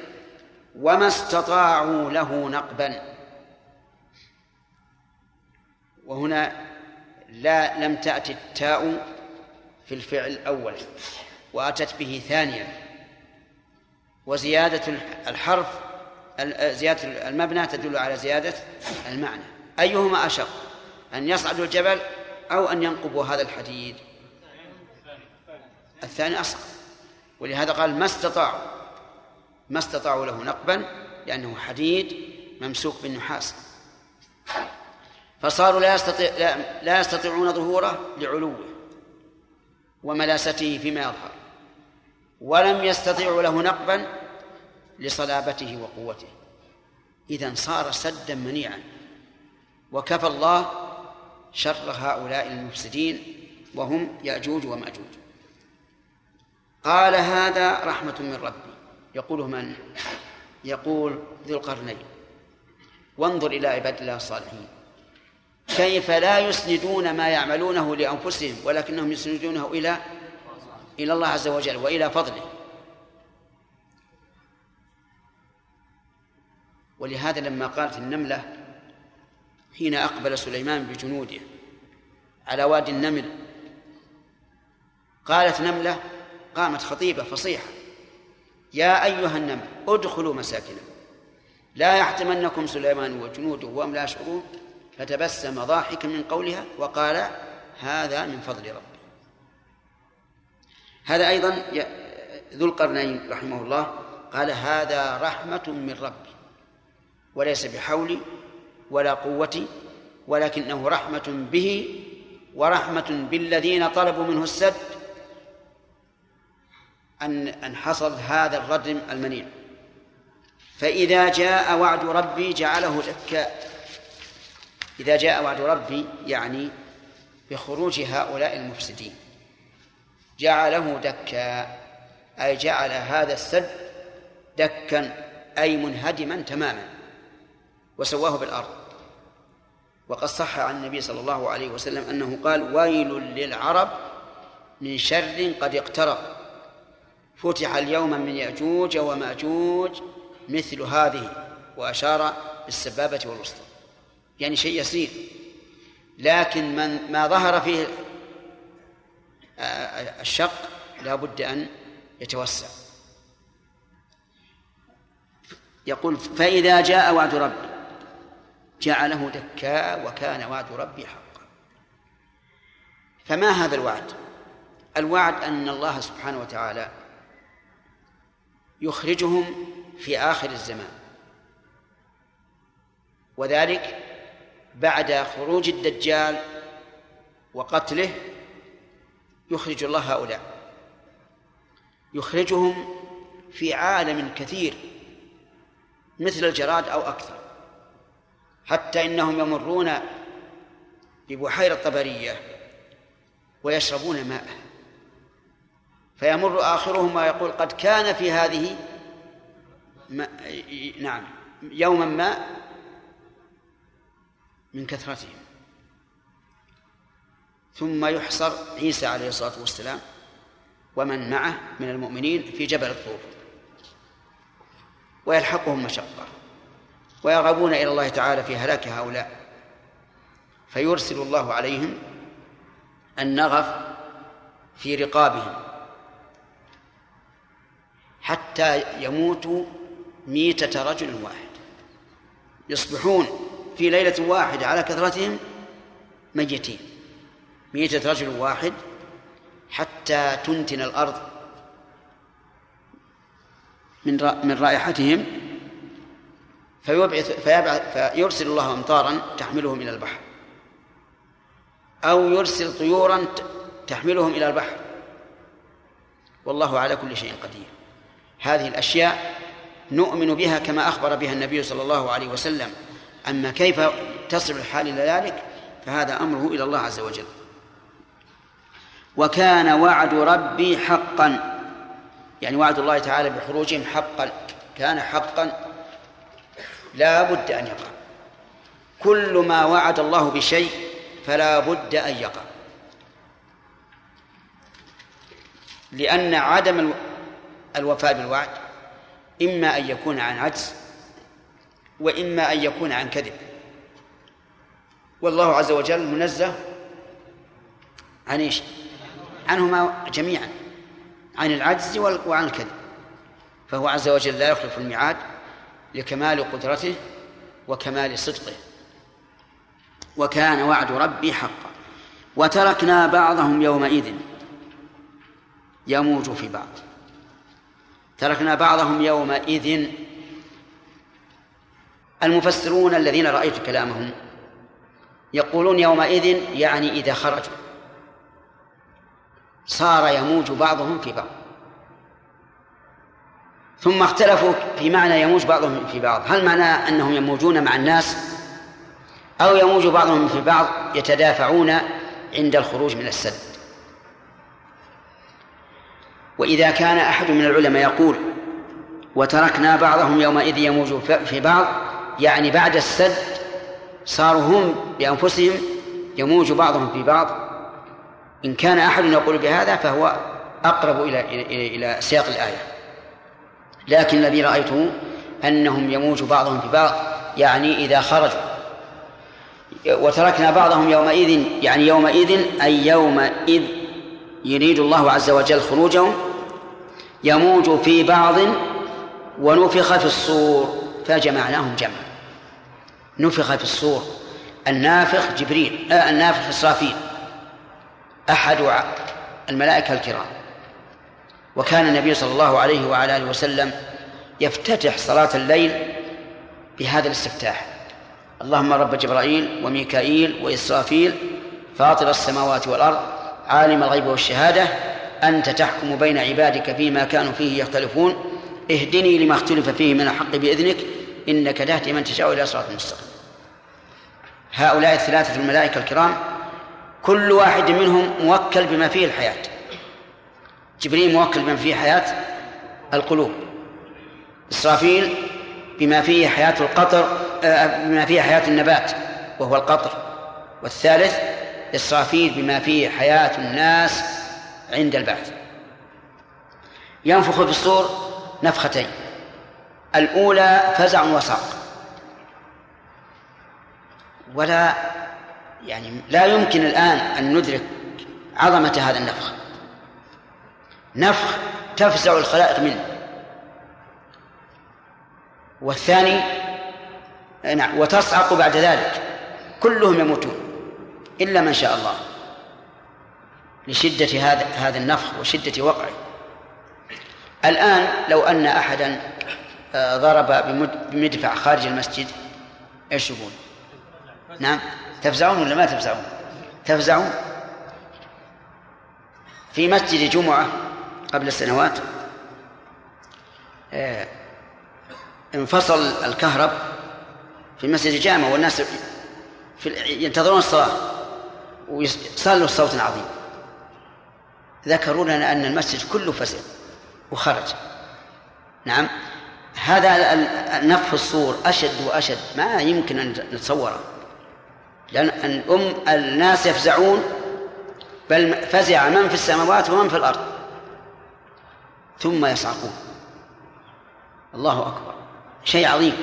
وما استطاعوا له نقبا. وهنا لا لم تأتي التاء في الفعل الأول وأتت به ثانيا. وزيادة الحرف زيادة المبنى تدل على زيادة المعنى. أيهما أشق أن يصعدوا الجبل أو أن ينقبوا هذا الحديد؟ الثاني أصعب. ولهذا قال ما استطاعوا. ما استطاعوا له نقبا لأنه حديد ممسوك بالنحاس. فصاروا لا يستطيع لا, لا يستطيعون ظهوره لعلوه وملاسته فيما يظهر. ولم يستطيعوا له نقبا لصلابته وقوته. إذا صار سدا منيعا. وكفى الله شر هؤلاء المفسدين وهم يأجوج ومأجوج. قال هذا رحمة من ربي. يقوله من؟ يقول ذو القرنين. وانظر إلى عباد الله الصالحين. كيف لا يسندون ما يعملونه لأنفسهم ولكنهم يسندونه إلى إلى الله عز وجل وإلى فضله. ولهذا لما قالت النملة حين أقبل سليمان بجنوده على وادي النمل قالت نملة قامت خطيبة فصيحة. يا أيها النمل ادخلوا مساكنكم. لا يحتمنكم سليمان وجنوده وهم لا يشعرون. فتبسم ضاحكا من قولها وقال هذا من فضل ربي. هذا أيضا ذو القرنين رحمه الله قال هذا رحمة من ربي وليس بحولي ولا قوتي ولكنه رحمة به ورحمة بالذين طلبوا منه السد أن أن حصل هذا الردم المنيع. فإذا جاء وعد ربي جعله دكاء إذا جاء وعد ربي يعني بخروج هؤلاء المفسدين. جعله دكا أي جعل هذا السد دكا أي منهدما تماما. وسواه بالأرض. وقد صح عن النبي صلى الله عليه وسلم أنه قال ويل للعرب من شر قد اقترب. فتح اليوم من يأجوج ومأجوج مثل هذه وأشار بالسبابة والوسطى. يعني شيء يسير. لكن من ما ظهر فيه الشق لا بد أن يتوسع. يقول فإذا جاء وعد ربي جعله دكاء وكان وعد ربي حقا. فما هذا الوعد؟ الوعد أن الله سبحانه وتعالى يخرجهم في آخر الزمان. وذلك بعد خروج الدجال وقتله يخرج الله هؤلاء. يخرجهم في عالم كثير مثل الجراد أو أكثر. حتى إنهم يمرون ببحيرة طبرية ويشربون ماء فيمر آخرهم ويقول قد كان في هذه ما نعم يوما ما من كثرتهم. ثم يحصر عيسى عليه الصلاة والسلام ومن معه من المؤمنين في جبل الطور. ويلحقهم مشقة. ويرغبون إلى الله تعالى في هلاك هؤلاء. فيرسل الله عليهم النغف في رقابهم. حتى يموتوا ميتة رجل واحد. يصبحون في ليلة واحدة على كثرتهم ميتين. ميتة رجل واحد حتى تنتن الأرض من من رائحتهم فيبعث فيبعث فيرسل الله أمطارا تحملهم إلى البحر. أو يرسل طيورا تحملهم إلى البحر. والله على كل شيء قدير. هذه الأشياء نؤمن بها كما أخبر بها النبي صلى الله عليه وسلم. أما كيف تصل الحال إلى ذلك؟ فهذا أمره إلى الله عز وجل. وكان وعد ربي حقا. يعني وعد الله تعالى بخروجهم حقا كان حقا. لا بد أن يقع. كل ما وعد الله بشيء فلا بد أن يقع. لأن عدم الوفاء بالوعد إما أن يكون عن عجز وإما أن يكون عن كذب. والله عز وجل منزه عن إيش؟ عنهما جميعا عن العجز وعن الكذب. فهو عز وجل لا يخلف الميعاد لكمال قدرته وكمال صدقه. وكان وعد ربي حقا. وتركنا بعضهم يومئذ يموج في بعض. تركنا بعضهم يومئذ المفسرون الذين رأيت كلامهم يقولون يومئذ يعني إذا خرجوا. صار يموج بعضهم في بعض. ثم اختلفوا في معنى يموج بعضهم في بعض. هل معنى أنهم يموجون مع الناس أو يموج بعضهم في بعض يتدافعون عند الخروج من السد؟ وإذا كان أحد من العلماء يقول وتركنا بعضهم يومئذ يموج في بعض يعني بعد السد صاروا هم بأنفسهم يموج بعضهم في بعض. إن كان أحد يقول بهذا فهو أقرب إلى إلى إلى سياق الآية. لكن الذي رأيته أنهم يموج بعضهم في بعض يعني إذا خرجوا. وتركنا بعضهم يومئذ يعني يومئذ أي يومئذ يريد الله عز وجل خروجهم يموج في بعض ونفخ في الصور فجمعناهم جمعا. نفخ في الصور. النافخ جبريل آه النافخ إسرافيل. أحد الملائكة الكرام. وكان النبي صلى الله عليه وعلى آله وسلم يفتتح صلاة الليل بهذا الاستفتاح. اللهم رب جبرائيل وميكائيل وإسرافيل فاطر السماوات والأرض عالم الغيب والشهادة أنت تحكم بين عبادك فيما كانوا فيه يختلفون. اهدني لما اختلف فيه من الحق بإذنك إنك تهدي من تشاء إلى صراط مستقيم. هؤلاء الثلاثة الملائكة الكرام كل واحد منهم موكل بما فيه الحياة. جبريل موكل بما فيه حياة القلوب. إسرافيل بما فيه حياة القطر بما فيه حياة النبات وهو القطر. والثالث إسرافيل بما فيه حياة الناس عند البعث. ينفخ في الصور نفختين. الأولى فزع وصاق ولا يعني لا يمكن الآن أن ندرك عظمة هذا النفخ. نفخ تفزع الخلائق منه. والثاني نعم وتصعق بعد ذلك. كلهم يموتون إلا من شاء الله. لشدة هذا هذا النفخ وشدة وقعه الآن لو أن أحدا ضرب بمدفع خارج المسجد إيش يقول؟ نعم تفزعون ولا ما تفزعون؟ تفزعون في مسجد جمعة قبل سنوات انفصل الكهرب في مسجد الجامع والناس في ينتظرون الصلاة وصار له صوت عظيم ذكروا لنا أن المسجد كله فزع وخرج. نعم. هذا نفخ الصور أشد وأشد. ما يمكن أن نتصوره. لأن الأم الناس يفزعون. بل فزع من في السماوات ومن في الأرض. ثم يصعقون الله أكبر. شيء عظيم.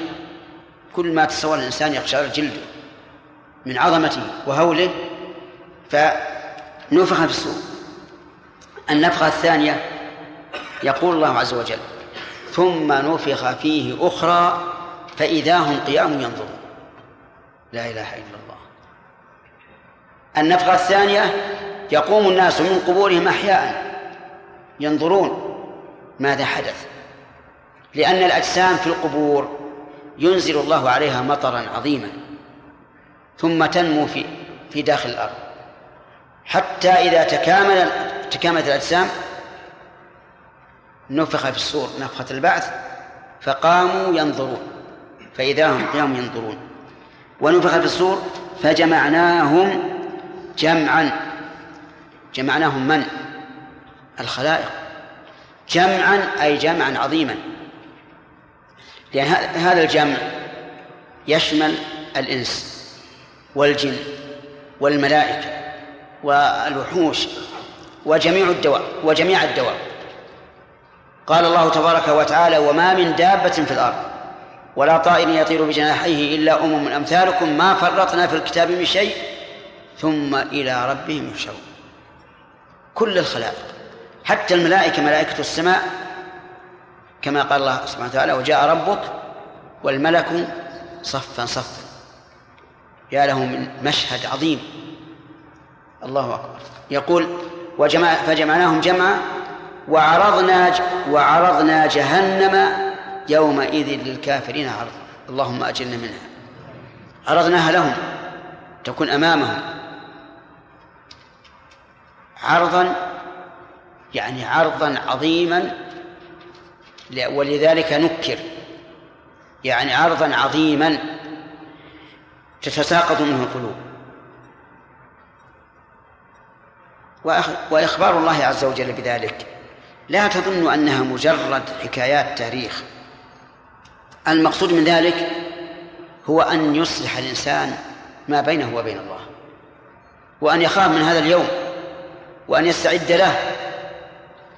كل ما تصور الإنسان يقشعر جلده من عظمته وهوله فنفخ في الصور. النفخة الثانية يقول الله عز وجل ثم نفخ فيه أخرى فإذا هم قيام ينظرون. لا إله إلا الله. النفخة الثانية يقوم الناس من قبورهم أحياء ينظرون ماذا حدث لأن الأجسام في القبور ينزل الله عليها مطرا عظيما ثم تنمو في في داخل الأرض. حتى إذا تكامل تكاملت الأجسام نفخ في الصور نفخة البعث فقاموا ينظرون. فإذا هم قيام ينظرون. ونفخ في الصور فجمعناهم جمعا. جمعناهم من؟ الخلائق. جمعا أي جمعا عظيما. لأن هذا الجمع يشمل الإنس والجن والملائكة. والوحوش وجميع الدواب وجميع الدواب قال الله تبارك وتعالى وما من دابة في الأرض ولا طائر يطير بجناحيه إلا أمم أمثالكم ما فرطنا في الكتاب من شيء ثم إلى ربهم يحشرون. كل الخلائق حتى الملائكة ملائكة السماء كما قال الله سبحانه وتعالى وجاء ربك والملك صفا صفا. يا له من مشهد عظيم. الله أكبر. يقول وجمع فجمعناهم جمعا وعرضنا وعرضنا جهنم يومئذ للكافرين عرضا. اللهم أجرنا منها. عرضناها لهم تكون أمامهم. عرضا يعني عرضا عظيما ولذلك نكر. يعني عرضا عظيما تتساقط منه القلوب. وإخبار الله عز وجل بذلك. لا تظن أنها مجرد حكايات تاريخ. المقصود من ذلك هو أن يصلح الإنسان ما بينه وبين الله وأن يخاف من هذا اليوم وأن يستعد له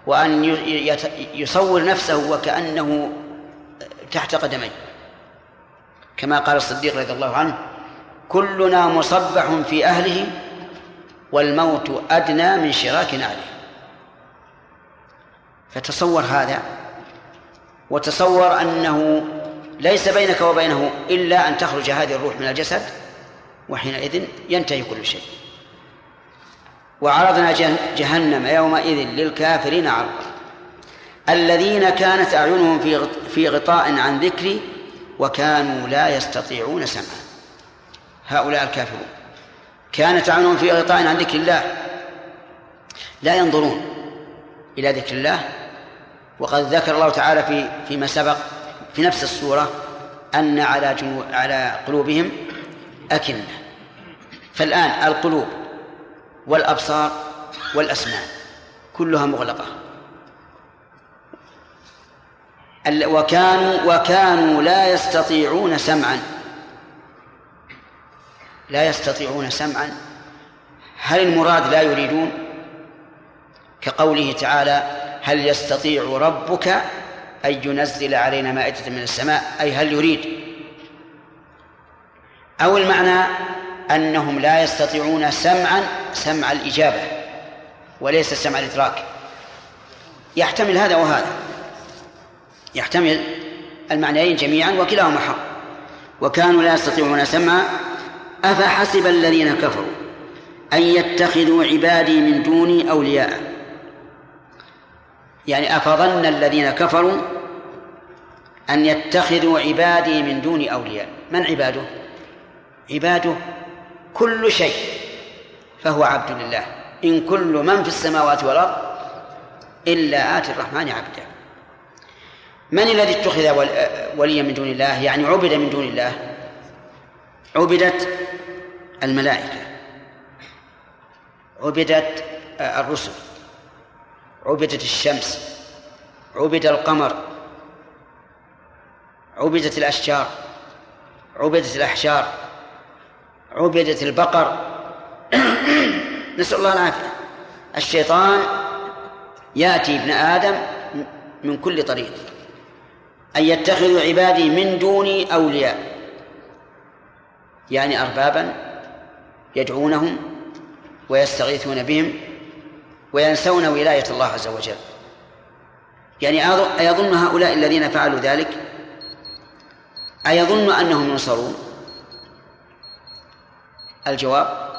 وأن يصور نفسه وكأنه تحت قدميه. كما قال الصديق رضي الله عنه كلنا مصبح في أهله والموت أدنى من شراك نعله فتصور هذا وتصور أنه ليس بينك وبينه إلا أن تخرج هذه الروح من الجسد وحينئذ ينتهي كل شيء. وعرضنا جهنم يومئذ للكافرين عرضا. الذين كانت أعينهم في في غطاء عن ذكري وكانوا لا يستطيعون سمعا. هؤلاء الكافرون. كانت أعينهم في غطاء عن ذكر الله. لا ينظرون إلى ذكر الله. وقد ذكر الله تعالى في فيما سبق في نفس السورة أن على على قلوبهم أكنة. فالآن القلوب والأبصار والأسماع كلها مغلقة. وكانوا وكانوا لا يستطيعون سمعا. لا يستطيعون سمعا. هل المراد لا يريدون؟ كقوله تعالى هل يستطيع ربك أن ينزل علينا مائدة من السماء؟ أي هل يريد؟ أو المعنى أنهم لا يستطيعون سمعا سمع الإجابة وليس سمع الإدراك. يحتمل هذا وهذا. يحتمل المعنيين جميعا وكلاهما حق. وكانوا لا يستطيعون سمعا أفحسب الذين كفروا أن يتخذوا عبادي من دوني أولياء؟ يعني أفظن الذين كفروا أن يتخذوا عبادي من دوني أولياء. من عباده؟ عباده كل شيء فهو عبد لله. إن كل من في السماوات والأرض إلا آتي الرحمن عبدا من الذي اتخذ وليا من دون الله؟ يعني عبد من دون الله. عبدت الملائكة. عبدت الرسل. عبدت الشمس. عبد القمر. عبدت الأشجار. عبدت الأحجار. عبدت البقر. نسأل الله العافية. الشيطان يأتي ابن آدم من كل طريق. أن يتخذوا عبادي من دوني أولياء. يعني أربابا. يدعونهم ويستغيثون بهم وينسون ولاية الله عز وجل. يعني أيظن هؤلاء الذين فعلوا ذلك؟ أيظن أنهم ينصرون؟ الجواب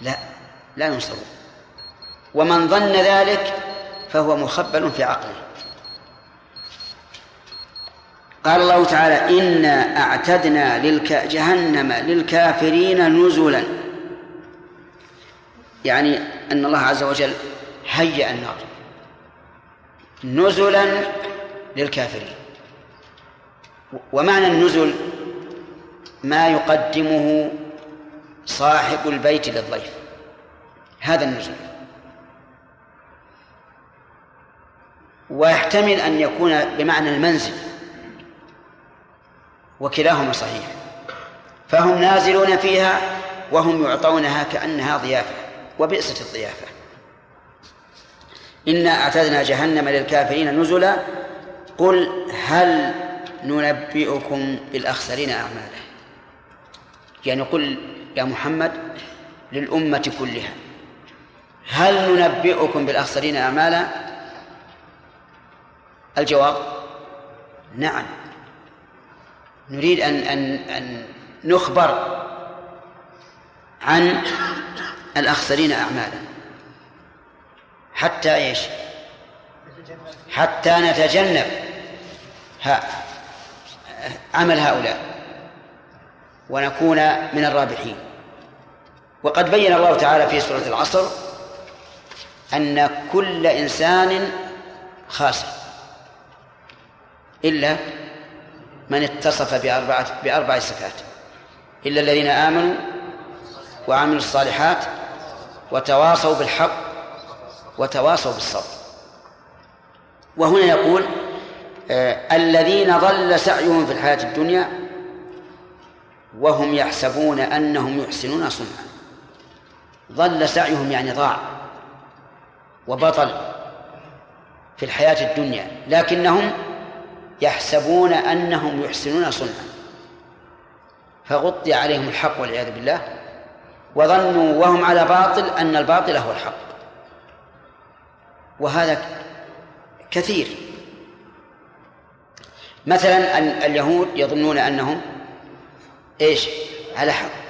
لا لا ينصرون. ومن ظن ذلك فهو مخبل في عقله. قال الله تعالى إنا أعتدنا للك جهنم للكافرين نزلا. يعني أن الله عز وجل هيأ النار. نزلا للكافرين. ومعنى النزل ما يقدمه صاحب البيت للضيف. هذا النزول ويحتمل أن يكون بمعنى المنزل. وكلاهما صحيح. فهم نازلون فيها وهم يعطونها كأنها ضيافة وبئست الضيافة. إنا أعتدنا جهنم للكافرين نزلا. قل هل ننبئكم بالأخسرين أعمالا؟ يعني قل يا محمد للأمة كلها هل ننبئكم بالأخسرين أعمالا؟ الجواب نعم. نريد أن أن أن نخبر عن الأخسرين أعمالا حتى إيش؟ حتى نتجنب ها عمل هؤلاء ونكون من الرابحين وقد بين الله تعالى في سورة العصر أن كل إنسان خاسر إلا من اتصف بأربعة بأربع صفات. إلا الذين آمنوا وعملوا الصالحات وتواصوا بالحق وتواصوا بالصبر. وهنا يقول آه الذين ضل سعيهم في الحياة الدنيا وهم يحسبون أنهم يحسنون صنعا. ضل سعيهم يعني ضاع وبطل في الحياة الدنيا لكنهم يحسبون أنهم يحسنون صنعا. فغطي عليهم الحق والعياذ بالله وظنوا وهم على باطل أن الباطل هو الحق. وهذا كثير. مثلا اليهود يظنون أنهم إيش؟ على حق.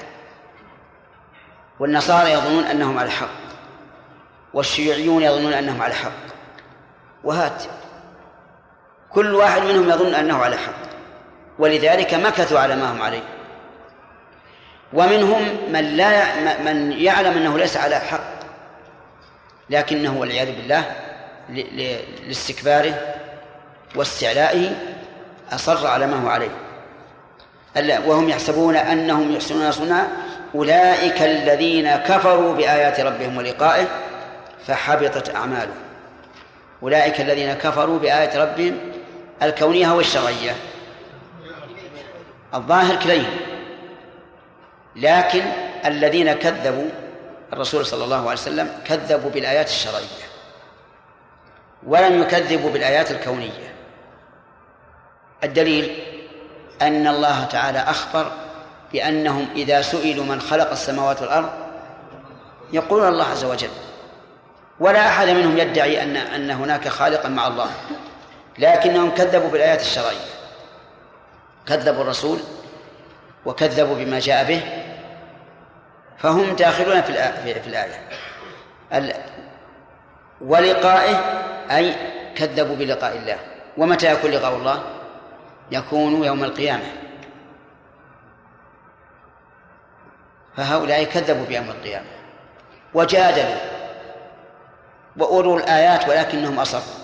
والنصارى يظنون أنهم على حق. والشيوعيون يظنون أنهم على حق. وهات كل واحد منهم يظن أنه على حق. ولذلك مكثوا على ما هم عليه. ومنهم من لا من يعلم أنه ليس على حق لكنه والعياذ بالله لاستكباره واستعلائه أصر على ما هو عليه. وهم يحسبون أنهم يحسنون صنعا أولئك الذين كفروا بآيات ربهم ولقائه فحبطت أعمالهم. أولئك الذين كفروا بآيات ربهم الكونية والشرعية الظاهر كليهم. لكن الذين كذبوا الرسول صلى الله عليه وسلم كذبوا بالآيات الشرعية ولم يكذبوا بالآيات الكونية. الدليل أن الله تعالى أخبر بأنهم إذا سئلوا من خلق السماوات والأرض يقولون الله عز وجل ولا أحد منهم يدعي أن أن هناك خالقا مع الله. لكنهم كذبوا بالآيات الشرعية. كذبوا الرسول وكذبوا بما جاء به فهم داخلون في في الآية. ولقائه أي كذبوا بلقاء الله. ومتى يكون لقاء الله؟ يكون يوم القيامة. فهؤلاء كذبوا بيوم القيامة. وجادلوا وأوروا الآيات ولكنهم أصروا.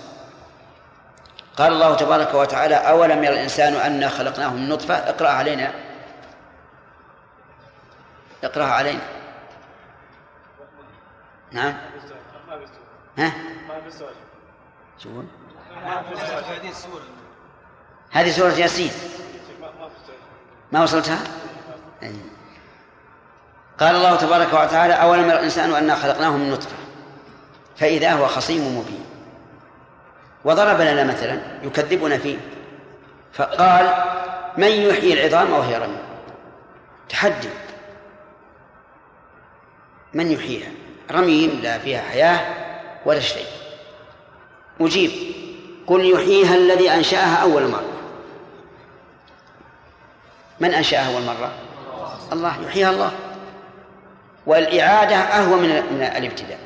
قال الله تبارك وتعالى أولم يرى الإنسان أنا خلقناه من نطفة؟ اقرأ علينا. اقرأها علينا. نعم. ها؟ شو هذه سورة ياسين. ما وصلتها؟ أي. قال الله تبارك وتعالى أولم يرى الإنسان أنا خلقناه من نطفة؟ فإذا هو خصيم مبين. وضرب لنا مثلا يكذبنا فيه. فقال من يحيي العظام وهي رميم تحدي. من يحييها؟ رميم لا فيها حياة ولا شيء. أجيب قل يحييها الذي أنشأها أول مرة. من أنشأها أول مرة؟ الله. يحييها الله. والإعادة أهون من من الابتداء.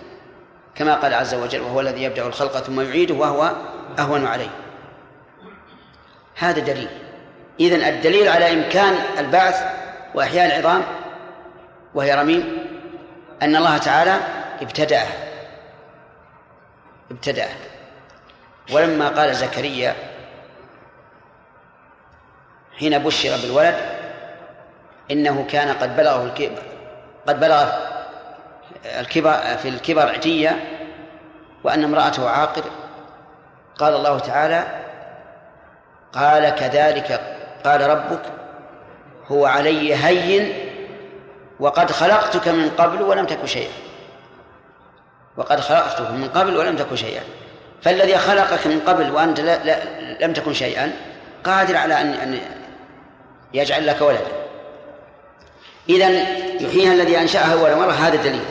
كما قال عز وجل وهو الذي يبدأ الخلق ثم يعيده وهو أهون عليه. هذا دليل. إذن الدليل على إمكان البعث وإحياء العظام وهي رميم أن الله تعالى ابتدأها. ابتدأها. ولما قال زكريا حين بشر بالولد إنه كان قد بلغه الكبر قد بلغ الكبر في الكبر عتية وأن امرأته عاقر. قال الله تعالى قال كذلك قال ربك هو علي هين وقد خلقتك من قبل ولم تك شيئا. وقد خلقتك من قبل ولم تك شيئا. فالذي خلقك من قبل وأنت لا لا لم تكن شيئا قادر على أن أن يجعل لك ولدا. إذا يحييها الذي أنشأها أول مرة. هذا دليل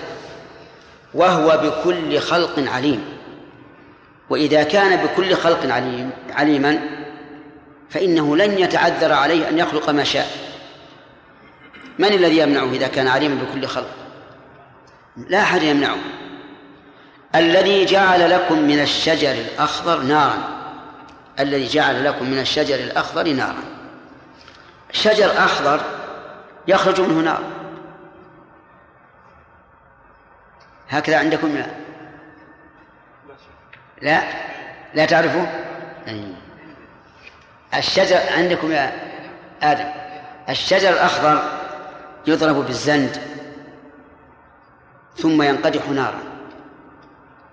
وهو بكل خلق عليم. وإذا كان بكل خلق عليم عليما فإنه لن يتعذر عليه أن يخلق ما شاء. من الذي يمنعه إذا كان عليما بكل خلق؟ لا أحد يمنعه. الذي جعل لكم من الشجر الأخضر نارا. الذي جعل لكم من الشجر الأخضر نارا. شجر أخضر يخرج منه نار. هكذا عندكم؟ لا. لا؟ لا تعرفوا الشجر عندكم يا آدم. الشجر الأخضر يضرب بالزند ثم ينقدح نارا.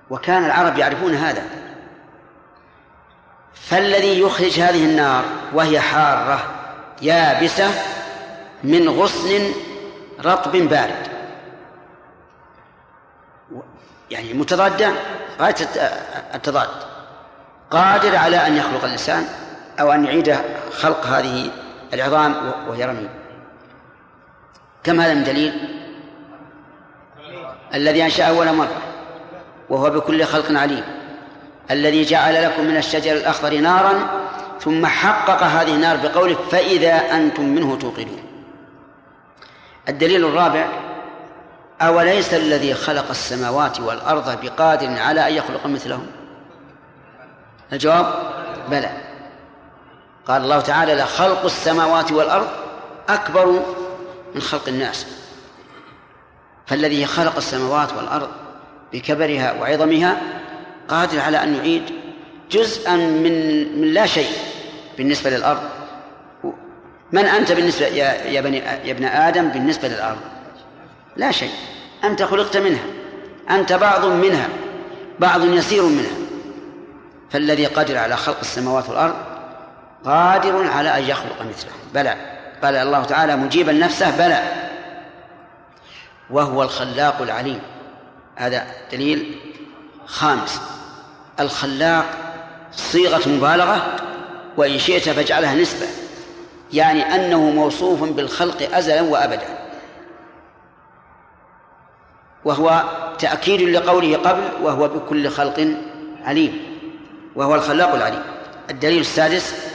وكان العرب يعرفون هذا. فالذي يخرج هذه النار وهي حارة يابسة من غصن رطب بارد. يعني متضادة غاية التضاد. قادر على أن يخلق الإنسان أو أن يعيد خلق هذه العظام وهي رميم كم هذا من دليل؟ الذي أنشأ أول مرة وهو بكل خلق عليم. الذي جعل لكم من الشجر الأخضر نارا ثم حقق هذه النار بقوله فإذا أنتم منه توقدون. الدليل الرابع أوليس الذي خلق السماوات والأرض بقادر على أن يخلق مثلهم؟ الجواب بلى. قال الله تعالى لخلق السماوات والأرض أكبر من خلق الناس. فالذي خلق السماوات والأرض بكبرها وعظمها قادر على أن يعيد جزءا من من لا شيء بالنسبة للأرض. من أنت بالنسبة يا يا بني يا ابن آدم بالنسبة للأرض؟ لا شيء. أنت خلقت منها. أنت بعض منها. بعض يسير منها. فالذي قادر على خلق السماوات والأرض قادر على أن يخلق مثله. بلى. قال الله تعالى مجيبا نفسه بلى. وهو الخلاق العليم. هذا دليل خامس. الخلاق صيغة مبالغة وإن شئت فاجعلها نسبة. يعني أنه موصوف بالخلق أزلا وأبدا. وهو تأكيد لقوله قبل وهو بكل خلق عليم وهو الخلاق العليم. الدليل السادس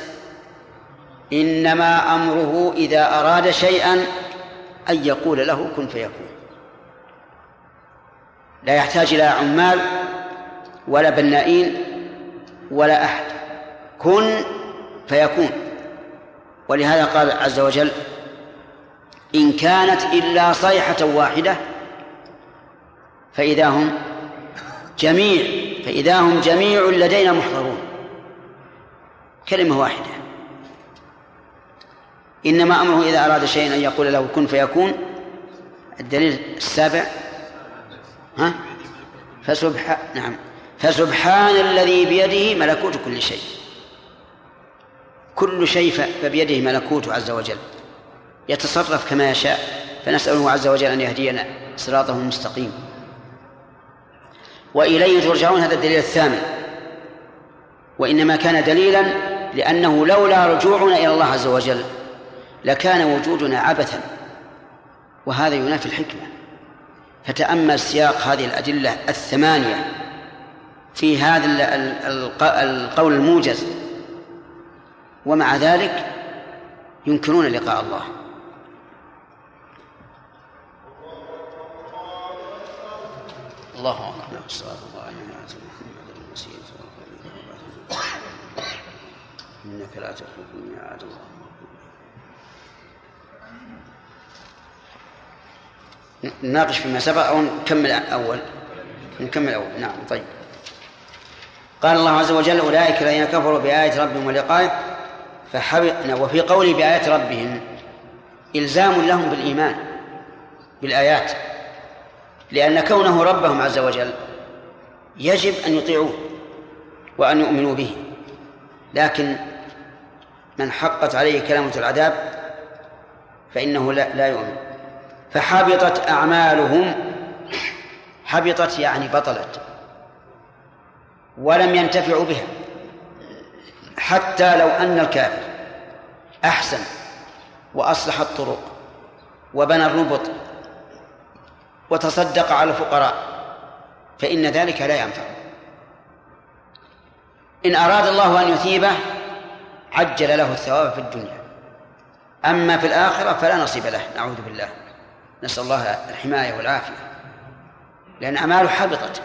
إنما أمره إذا أراد شيئا أن يقول له كن فيكون. لا يحتاج إلى عمال ولا بنائين ولا أحد. كن فيكون. ولهذا قال عز وجل إن كانت إلا صيحة واحدة فإذا هم جميع فإذا هم جميع لدينا محضرون. كلمة واحدة. إنما أمره إذا أراد شيئا أن يقول له كن فيكون. الدليل السابع. ها؟ فسبحان نعم. فسبحان الذي بيده ملكوت كل شيء. كل شيء فبيده ملكوته عز وجل. يتصرف كما يشاء. فنسأله عز وجل أن يهدينا صراطه المستقيم. وإليه ترجعون هذا الدليل الثامن. وإنما كان دليلا لأنه لولا رجوعنا إلى الله عز وجل لكان وجودنا عبثا. وهذا ينافي الحكمة. فتأمل سياق هذه الأدلة الثمانية في هذا القول الموجز. ومع ذلك ينكرون لقاء الله. الله أكبر الصلاة الله عليه محمد المسيح إنك لا تخلف الميعاد. الله نناقش فيما سبق أو نكمل أول؟ نكمل أول. نعم طيب. قال الله عز وجل أولئك الذين كفروا بآية ربهم ولقائه فحبط وفي قوله بآيات ربهم إلزام لهم بالإيمان بالآيات. لأن كونه ربهم عز وجل يجب أن يطيعوه وأن يؤمنوا به. لكن من حقت عليه كلمة العذاب فإنه لا, لا يؤمن. فحبطت أعمالهم حبطت يعني بطلت ولم ينتفعوا بها. حتى لو أن الكافر أحسن وأصلح الطرق وبنى الربط وتصدق على الفقراء فإن ذلك لا ينفع. إن أراد الله أن يثيبه عجل له الثواب في الدنيا. أما في الآخرة فلا نصيب له نعوذ بالله. نسأل الله الحماية والعافية. لأن أعماله حبطت.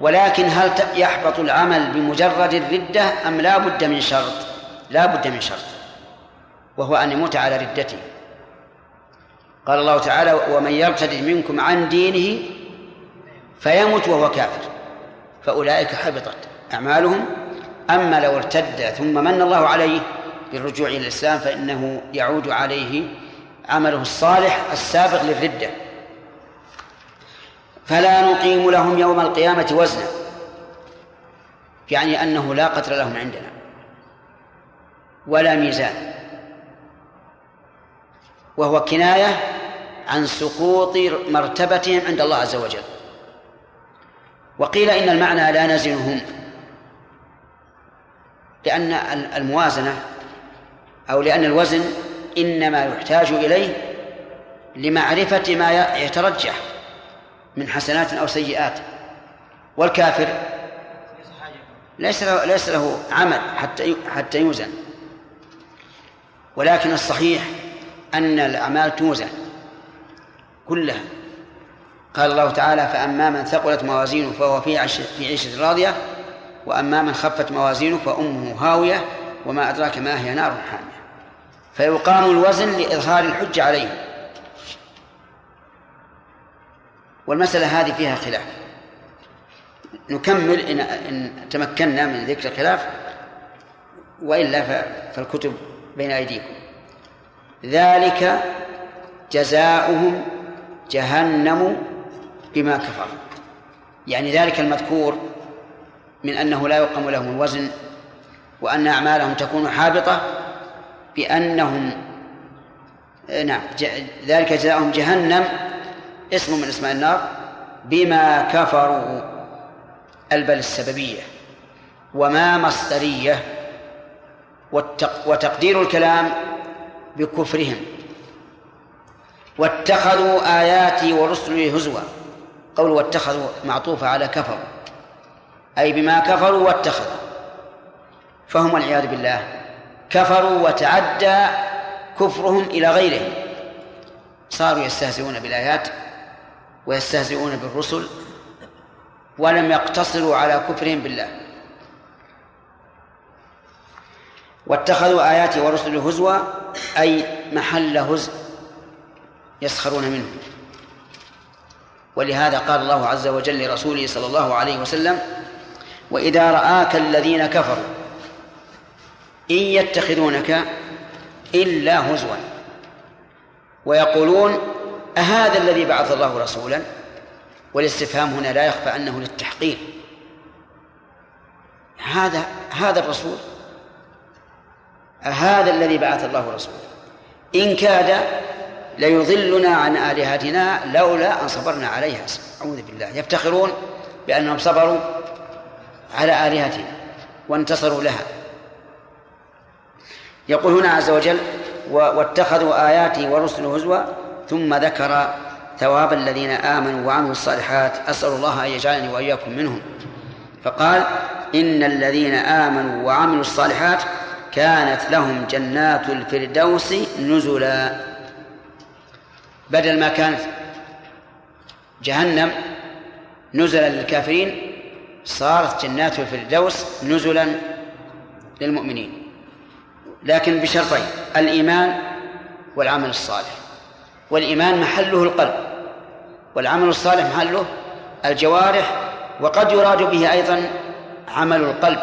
ولكن هل يحبط العمل بمجرد الردة أم لا بد من شرط؟ لا بد من شرط. وهو أن يموت على ردته. قال الله تعالى ومن يرتد منكم عن دينه فيمت وهو كافر. فأولئك حبطت أعمالهم. أما لو ارتد ثم من الله عليه بالرجوع إلى الإسلام فإنه يعود عليه عمله الصالح السابق للردة. فلا نقيم لهم يوم القيامة وزنا يعني أنه لا قدر لهم عندنا ولا ميزان. وهو كناية عن سقوط مرتبتهم عند الله عز وجل. وقيل إن المعنى لا نزنهم لأن الموازنة أو لأن الوزن إنما يحتاج إليه لمعرفة ما يترجح من حسنات أو سيئات. والكافر ليس له ليس له عمل حتى حتى يوزن. ولكن الصحيح أن الأعمال توزن كلها. قال الله تعالى فأما من ثقلت موازينه فهو في عش في عيشة راضية وأما من خفت موازينه فأمه هاوية وما أدراك ما هي نار حامية. فيقام الوزن لإظهار الحجة عليه. والمسألة هذه فيها خلاف. نكمل إن, إن تمكنا من ذكر الخلاف وإلا فالكتب بين أيديكم. ذلك جزاؤهم جهنم بما كفروا يعني ذلك المذكور من أنه لا يقام لهم الوزن وأن أعمالهم تكون حابطة بأنهم نعم ذلك جزاؤهم جهنم اسم من أسماء النار بما كفروا البل السببية وما مصدرية. وتقدير الكلام بكفرهم. واتخذوا آياتي ورسلي هزوا. قول واتخذوا معطوفة على كفروا. أي بما كفروا واتخذوا. فهم والعياذ بالله. كفروا وتعدى كفرهم إلى غيرهم. صاروا يستهزئون بالآيات ويستهزئون بالرسل ولم يقتصروا على كفرهم بالله. واتخذوا آياتي ورسلي هزوا أي محل هزء يسخرون منه. ولهذا قال الله عز وجل لرسوله صلى الله عليه وسلم وإذا رآك الذين كفروا إن يتخذونك إلا هزوا ويقولون أهذا الذي بعث الله رسولا؟ والاستفهام هنا لا يخفى أنه للتحقيق. هذا هذا الرسول هذا الذي بعث الله رسولا إن كاد ليضلنا عن آلهتنا لولا أن صبرنا عليها. أعوذ بالله. يفتخرون بأنهم صبروا على آلهتهم وانتصروا لها. يقول هنا عز وجل واتخذوا آياتي ورسل هزوا ثم ذكر ثواب الذين آمنوا وعملوا الصالحات. أسأل الله أن يجعلني وإياكم منهم. فقال إن الذين آمنوا وعملوا الصالحات كانت لهم جنات الفردوس نزلا. بدل ما كانت جهنم نزلا للكافرين صارت جنات الفردوس نزلا للمؤمنين. لكن بشرطين الإيمان والعمل الصالح. والإيمان محله القلب والعمل الصالح محله الجوارح وقد يراد به أيضا عمل القلب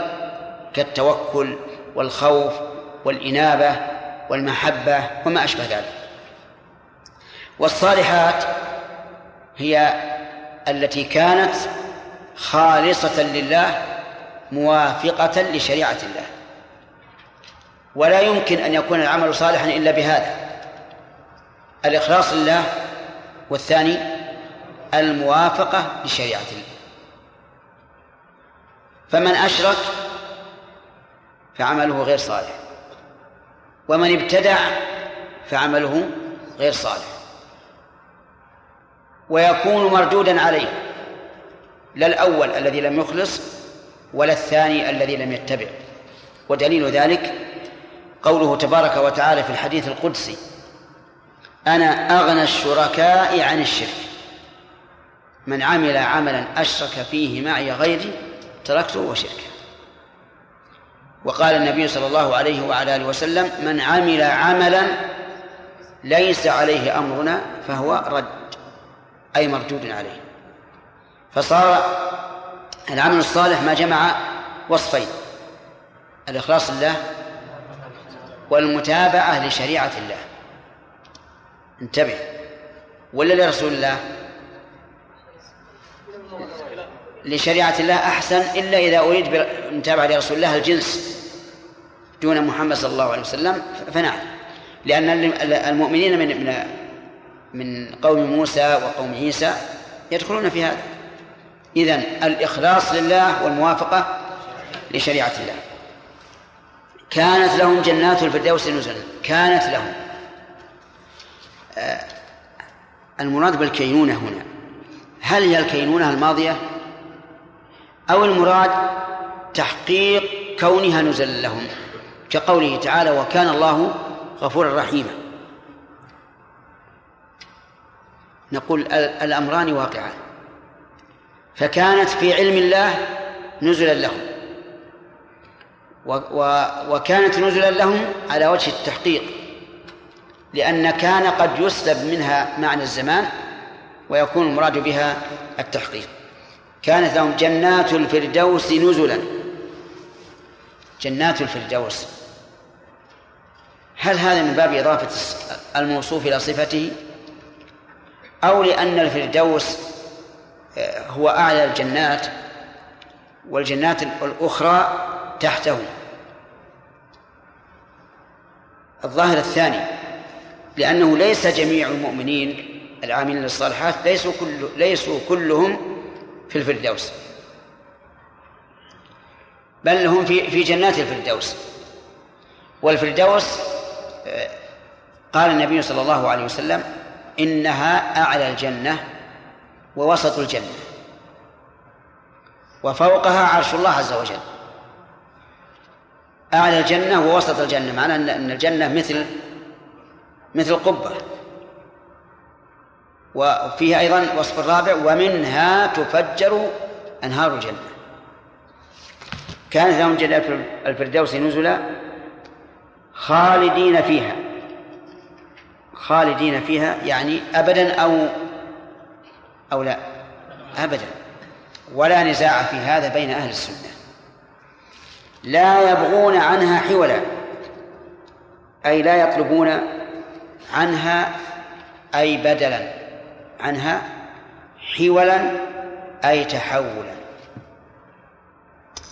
كالتوكل والخوف والإنابة والمحبة وما أشبه ذلك. والصالحات هي التي كانت خالصة لله موافقة لشريعة الله. ولا يمكن أن يكون العمل صالحا إلا بهذا. الإخلاص لله والثاني الموافقة لشريعة الله. فمن أشرك فعمله غير صالح. ومن ابتدع فعمله غير صالح. ويكون مردودا عليه. لا الأول الذي لم يخلص ولا الثاني الذي لم يتبع. ودليل ذلك قوله تبارك وتعالى في الحديث القدسي أنا أغنى الشركاء عن الشرك. من عمل عملا أشرك فيه معي غيري تركته وشركه. وقال النبي صلى الله عليه وعلى آله وسلم من عمل عملا ليس عليه أمرنا فهو رد أي مردود عليه. فصار العمل الصالح ما جمع وصفين الإخلاص لله والمتابعة لشريعة الله. انتبه ولا لرسول الله؟ لشريعة الله أحسن إلا إذا أريد بالمتابعة لرسول الله الجنس دون محمد صلى الله عليه وسلم فنعم. لأن المؤمنين من من من قوم موسى وقوم عيسى يدخلون في هذا. إذن الإخلاص لله والموافقة لشريعة الله. كانت لهم جنات الفردوس نزلا. كانت لهم. آه، المراد بالكينونة هنا. هل هي الكينونة الماضية؟ أو المراد تحقيق كونها نزلا لهم كقوله تعالى وكان الله غفورا رحيما نقول الأمران واقعان. فكانت في علم الله نزلا لهم. وكانت نزلا لهم على وجه التحقيق لأن كان قد يسلب منها معنى الزمان ويكون المراد بها التحقيق. كانت لهم جنات الفردوس نزلا. جنات الفردوس. هل هذا من باب إضافة الموصوف إلى صفته؟ أو لأن الفردوس آه، هو أعلى الجنات والجنات الأخرى تحته. الظاهر الثاني لأنه ليس جميع المؤمنين العاملين للصالحات ليسوا كل ليسوا كلهم في الفردوس. بل هم في في جنات الفردوس. والفردوس آه، قال النبي صلى الله عليه وسلم إنها أعلى الجنة ووسط الجنة. وفوقها عرش الله عز وجل. أعلى الجنة ووسط الجنة معناه أن الجنة مثل مثل قبة. وفيها أيضا وصف الرابع ومنها تفجر أنهار الجنة. كانت لهم جنات الفردوس نزلا خالدين فيها. خالدين فيها يعني أبدا أو أو لا أبدا. ولا نزاع في هذا بين أهل السنة. لا يبغون عنها حولا. أي لا يطلبون عنها أي بدلا. عنها حولا أي تحولا.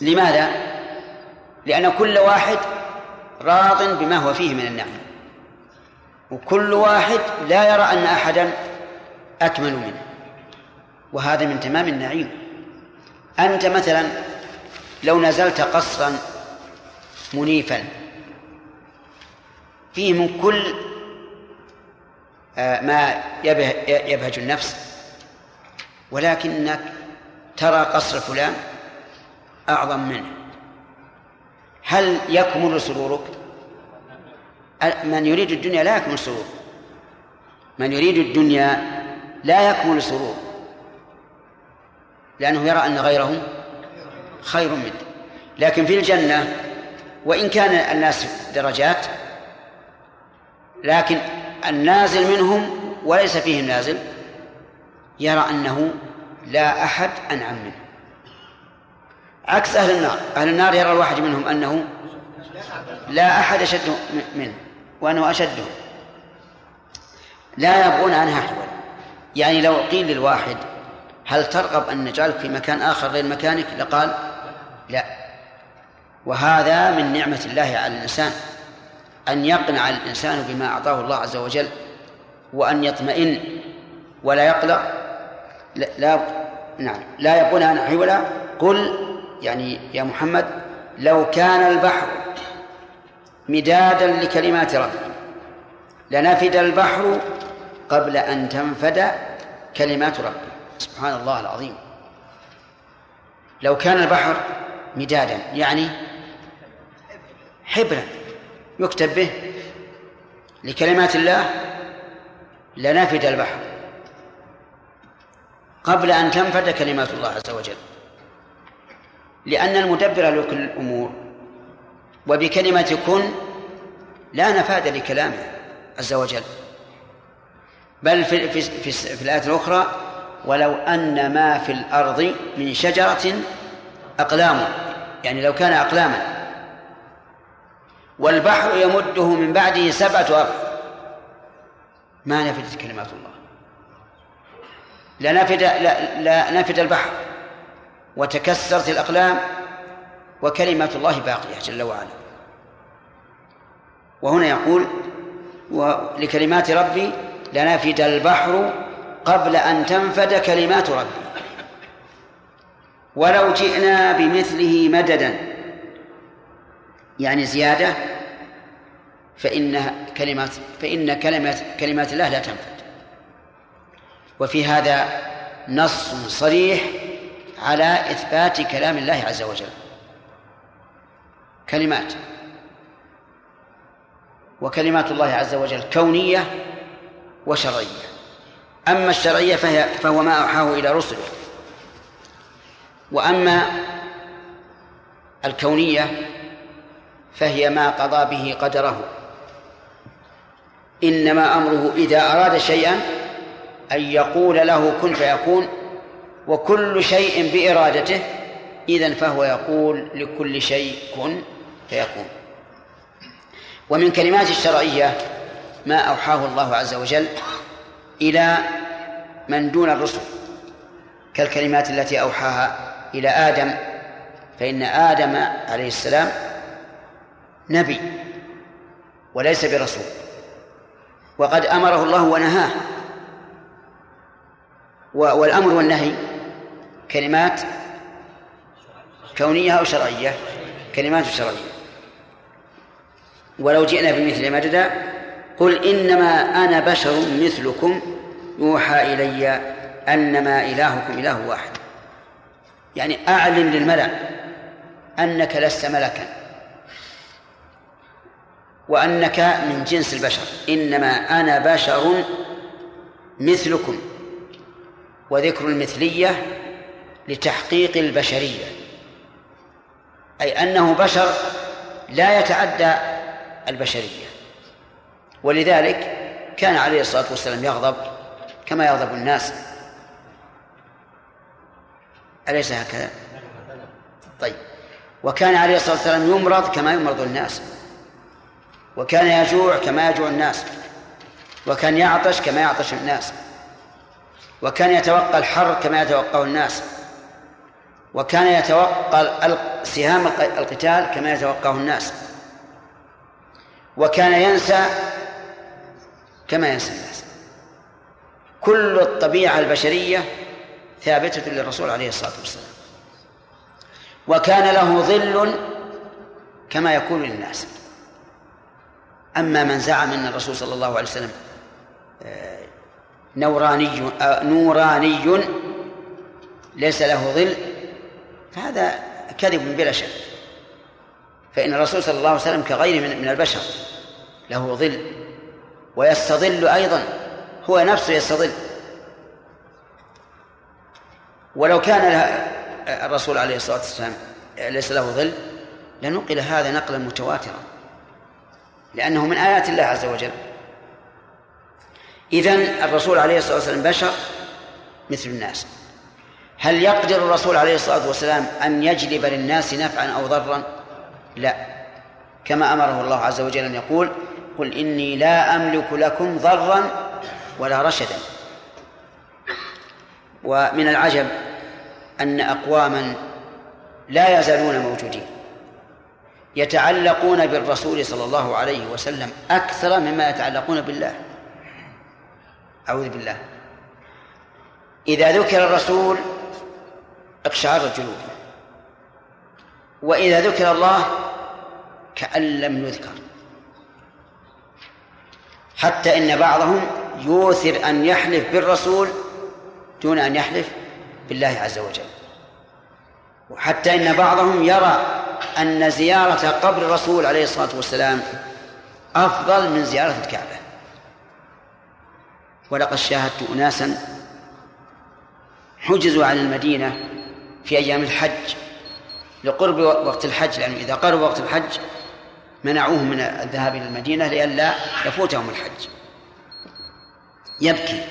لماذا؟ لأن كل واحد راض بما هو فيه من النعم. وكل واحد لا يرى أن أحدا أكمل منه. وهذا من تمام النعيم. أنت مثلا لو نزلت قصرا منيفا فيه من كل ما يبهج النفس. ولكنك ترى قصر فلان أعظم منه. هل يكمل سرورك؟ من يريد الدنيا لا يكمل سرور من يريد الدنيا لا يكمل سرور لأنه يرى أن غيره خير منه. لكن في الجنة وإن كان الناس درجات لكن النازل منهم وليس فيهم نازل يرى أنه لا أحد أنعم منه. عكس أهل النار أهل النار يرى الواحد منهم أنه لا أحد أشد منه وأنه أشده. لا يبغون عنها حولا. يعني لو قيل للواحد هل ترغب أن نجعلك في مكان آخر غير مكانك؟ لقال لا. وهذا من نعمة الله على الإنسان. أن يقنع الإنسان بما أعطاه الله عز وجل وأن يطمئن ولا يقلق لا, لا نعم لا يبغون عنها حولا قل يعني يا محمد لو كان البحر مدادا لكلمات ربي لنفد البحر قبل أن تنفد كلمات ربي. سبحان الله العظيم. لو كان البحر مدادا يعني حبرا. يكتب به لكلمات الله لنفد البحر قبل أن تنفد كلمات الله عز وجل. لأن المدبر لكل الأمور وبكلمة كن لا نفاد لكلامه عز وجل. بل في, في, في, في الآية الأخرى ولو أن ما في الأرض من شجرة أقلام. يعني لو كان أقلاما والبحر يمده من بعده سبعة أبحر ما نفدت كلمات الله. لا نفد لا, لا نفد البحر. وتكسرت الأقلام. وكلمات الله باقية جل وعلا. وهنا يقول ولكلمات ربي لنفد البحر قبل أن تنفد كلمات ربي. ولو جئنا بمثله مددا يعني زيادة فإن كلمات فإن كلمات كلمات الله لا تنفد. وفي هذا نص صريح على إثبات كلام الله عز وجل. كلمات. وكلمات الله عز وجل كونية وشرعية. أما الشرعية فهي فهو ما أوحاه إلى رسله. وأما الكونية فهي ما قضى به قدره. إنما أمره إذا أراد شيئا أن يقول له كن فيكون وكل شيء بإرادته إذن فهو يقول لكل شيء كن فيكون. ومن كلمات الشرعية ما أوحاه الله عز وجل إلى من دون الرسل كالكلمات التي أوحاها إلى آدم فإن آدم عليه السلام نبي وليس برسول. وقد أمره الله ونهاه. والأمر والنهي كلمات كونية أو شرعية. كلمات شرعية. ولو جئنا بمثل مددا قل إنما أنا بشر مثلكم يوحى إلي أنما إلهكم إله واحد. يعني أعلن للملأ أنك لست ملكا. وأنك من جنس البشر. إنما أنا بشر مثلكم وذكر المثلية لتحقيق البشرية. أي أنه بشر لا يتعدى البشرية. ولذلك كان عليه الصلاة والسلام يغضب كما يغضب الناس. أليس هكذا؟ طيب. وكان عليه الصلاة والسلام يمرض كما يمرض الناس. وكان يجوع كما يجوع الناس وكان يعطش كما يعطش الناس وكان يتوقى الحر كما يتوقاه الناس وكان يتوقى سهام القتال كما يتوقاه الناس وكان ينسى كما ينسى الناس. كل الطبيعة البشرية ثابتة للرسول عليه الصلاة والسلام. وكان له ظل كما يكون للناس. أما من زعم أن الرسول صلى الله عليه وسلم آه، نوراني آه، نوراني ليس له ظل فهذا كذب بلا شك. فإن الرسول صلى الله عليه وسلم كغيره من البشر له ظل ويستظل أيضا هو نفسه يستظل. ولو كان الرسول عليه الصلاة والسلام ليس له ظل لنقل هذا نقلا متواترا. لأنه من آيات الله عز وجل. إذن الرسول عليه الصلاة والسلام بشر مثل الناس. هل يقدر الرسول عليه الصلاة والسلام أن يجلب للناس نفعا أو ضرا؟ لا. كما أمره الله عز وجل أن يقول قل إني لا أملك لكم ضرا ولا رشدا. ومن العجب أن أقواما لا يزالون موجودين. يتعلقون بالرسول صلى الله عليه وسلم أكثر مما يتعلقون بالله. أعوذ بالله. إذا ذكر الرسول اقشعر جلوده وإذا ذكر الله كأن لم يذكر. حتى إن بعضهم يوثر أن يحلف بالرسول دون أن يحلف بالله عز وجل. وحتى إن بعضهم يرى أن زيارة قبر الرسول عليه الصلاة والسلام أفضل من زيارة الكعبة. ولقد شاهدت أناسا حجزوا عن المدينة في أيام الحج لقرب وقت الحج لأنه إذا قرب وقت الحج منعوهم من الذهاب إلى المدينة لئلا يفوتهم الحج. يبكي.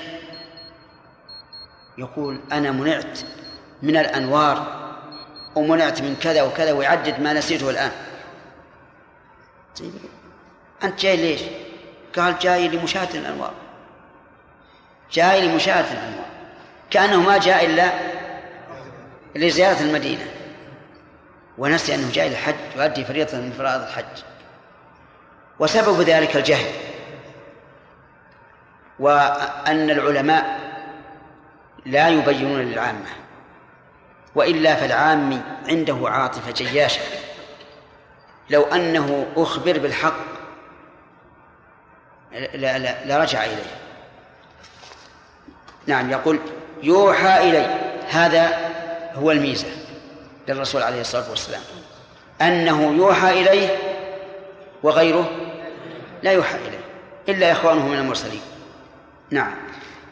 يقول أنا منعت من الأنوار ومنعت من كذا وكذا ويعدد ما نسيته الآن. طيب. أنت جاي ليش؟ قال جاي لمشاهدة الأنوار. جاي لمشاهدة الأنوار. كأنه ما جاء إلا لزيارة المدينة. ونسي أنه جاء للحج يؤدي فريضة من فرائض الحج. وسبب ذلك الجهل. وأن العلماء لا يبينون للعامة. وإلا فالعام عنده عاطفة جياشة. لو أنه أخبر بالحق لرجع إليه. نعم يقول يوحى إلي. هذا هو الميزة للرسول عليه الصلاة والسلام. أنه يوحى إليه وغيره لا يوحى إليه إلا إخوانه من المرسلين. نعم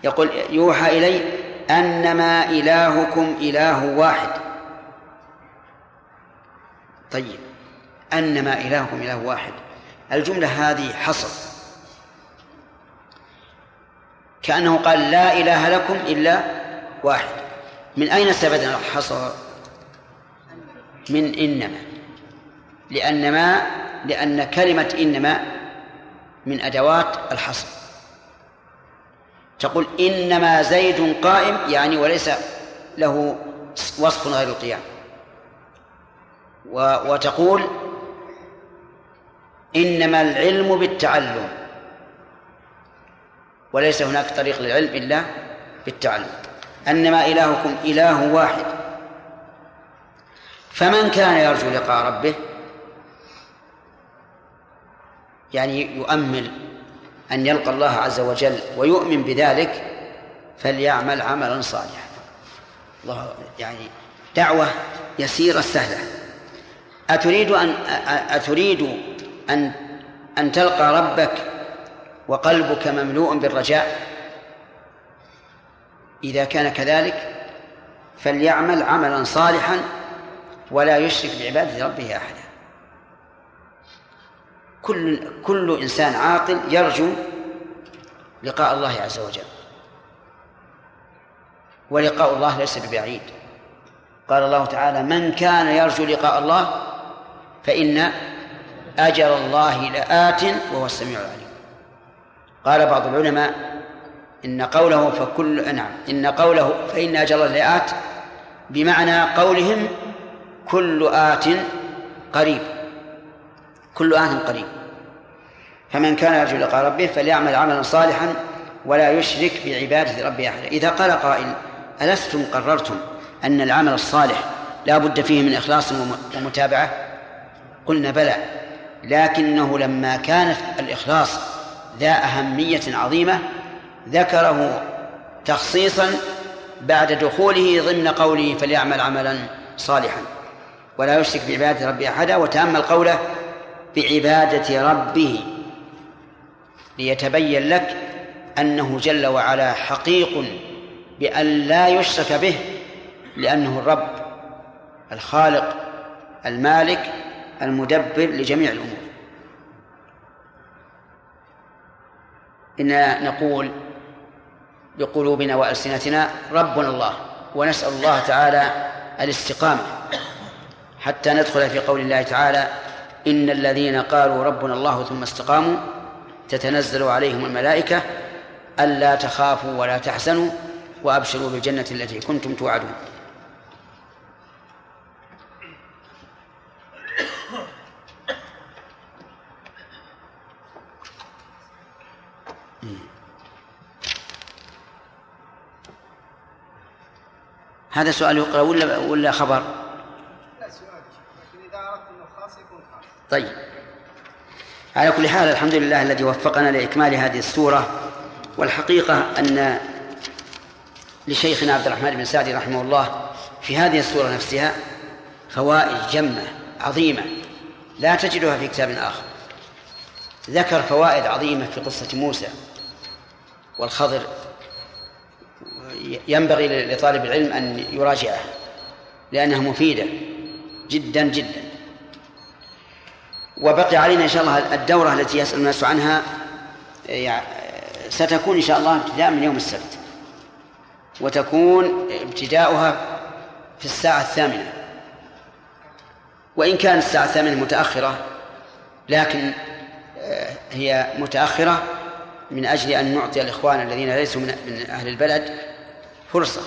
يقول يوحى إلي أنما إلهكم إله واحد. طيب أنما إلهكم إله واحد. الجملة هذه حصر. كأنه قال لا إله لكم إلا واحد. من أين استفدنا الحصر؟ من إنما. لأن ما لأن كلمة إنما من أدوات الحصر. تقول إنما زيد قائم يعني وليس له وصف غير القيام. وتقول إنما العلم بالتعلم وليس هناك طريق للعلم إلا بالتعلم. أنما إلهكم إله واحد. فمن كان يرجو لقاء ربه؟ يعني يؤمل أن يلقى الله عز وجل ويؤمن بذلك فليعمل عملا صالحا. الله يعني دعوة يسيرة سهلة. أتريد أن أتريد أن أن تلقى ربك وقلبك مملوء بالرجاء؟ إذا كان كذلك فليعمل عملا صالحا ولا يشرك بعبادة ربه أحدا. كل كل إنسان عاقل يرجو لقاء الله عز وجل. ولقاء الله ليس ببعيد. قال الله تعالى من كان يرجو لقاء الله فإن أجر الله لآت وهو السميع العليم. قال بعض العلماء إن قوله فكل نعم إن قوله فإن أجر الله لآت بمعنى قولهم كل آت قريب. كل آت قريب. فمن كان يرجو لقاء ربه فليعمل عملا صالحا ولا يشرك بعبادة ربه أحدا إذا قال قائل ألستم قررتم أن العمل الصالح لا بد فيه من إخلاص ومتابعة؟ قلنا بلى. لكنه لما كان الإخلاص ذا أهمية عظيمة ذكره تخصيصا بعد دخوله ضمن قوله فليعمل عملا صالحا ولا يشرك بعبادة ربه أحدا وتأمل قوله بعبادة ربه ليتبين لك أنه جل وعلا حقيق بأن لا يشرك به لأنه الرب الخالق المالك المدبر لجميع الأمور. إننا نقول بقلوبنا وألسنتنا ربنا الله ونسأل الله تعالى الاستقامة حتى ندخل في قول الله تعالى إن الذين قالوا ربنا الله ثم استقاموا تتنزل عليهم الملائكة ألا تخافوا ولا تحزنوا وأبشروا بالجنة التي كنتم توعدون هذا سؤال يقرأ ولا ولا خبر؟ لا سؤال لكن انه خاص يكون خاص طيب. على كل حال الحمد لله الذي وفقنا لإكمال هذه السورة والحقيقة أن لشيخنا عبد الرحمن بن سعدي رحمه الله في هذه السورة نفسها فوائد جمة عظيمة لا تجدها في كتاب آخر. ذكر فوائد عظيمة في قصة موسى والخضر. ينبغي لطالب العلم أن يراجعها لأنها مفيدة جدا جدا. وبقي علينا إن شاء الله الدورة التي يسأل الناس عنها ستكون إن شاء الله ابتداء من يوم السبت. وتكون ابتداؤها في الساعة الثامنة. وإن كانت الساعة الثامنة متأخرة لكن آه، هي متأخرة من أجل أن نعطي الإخوان الذين ليسوا من أهل البلد فرصة.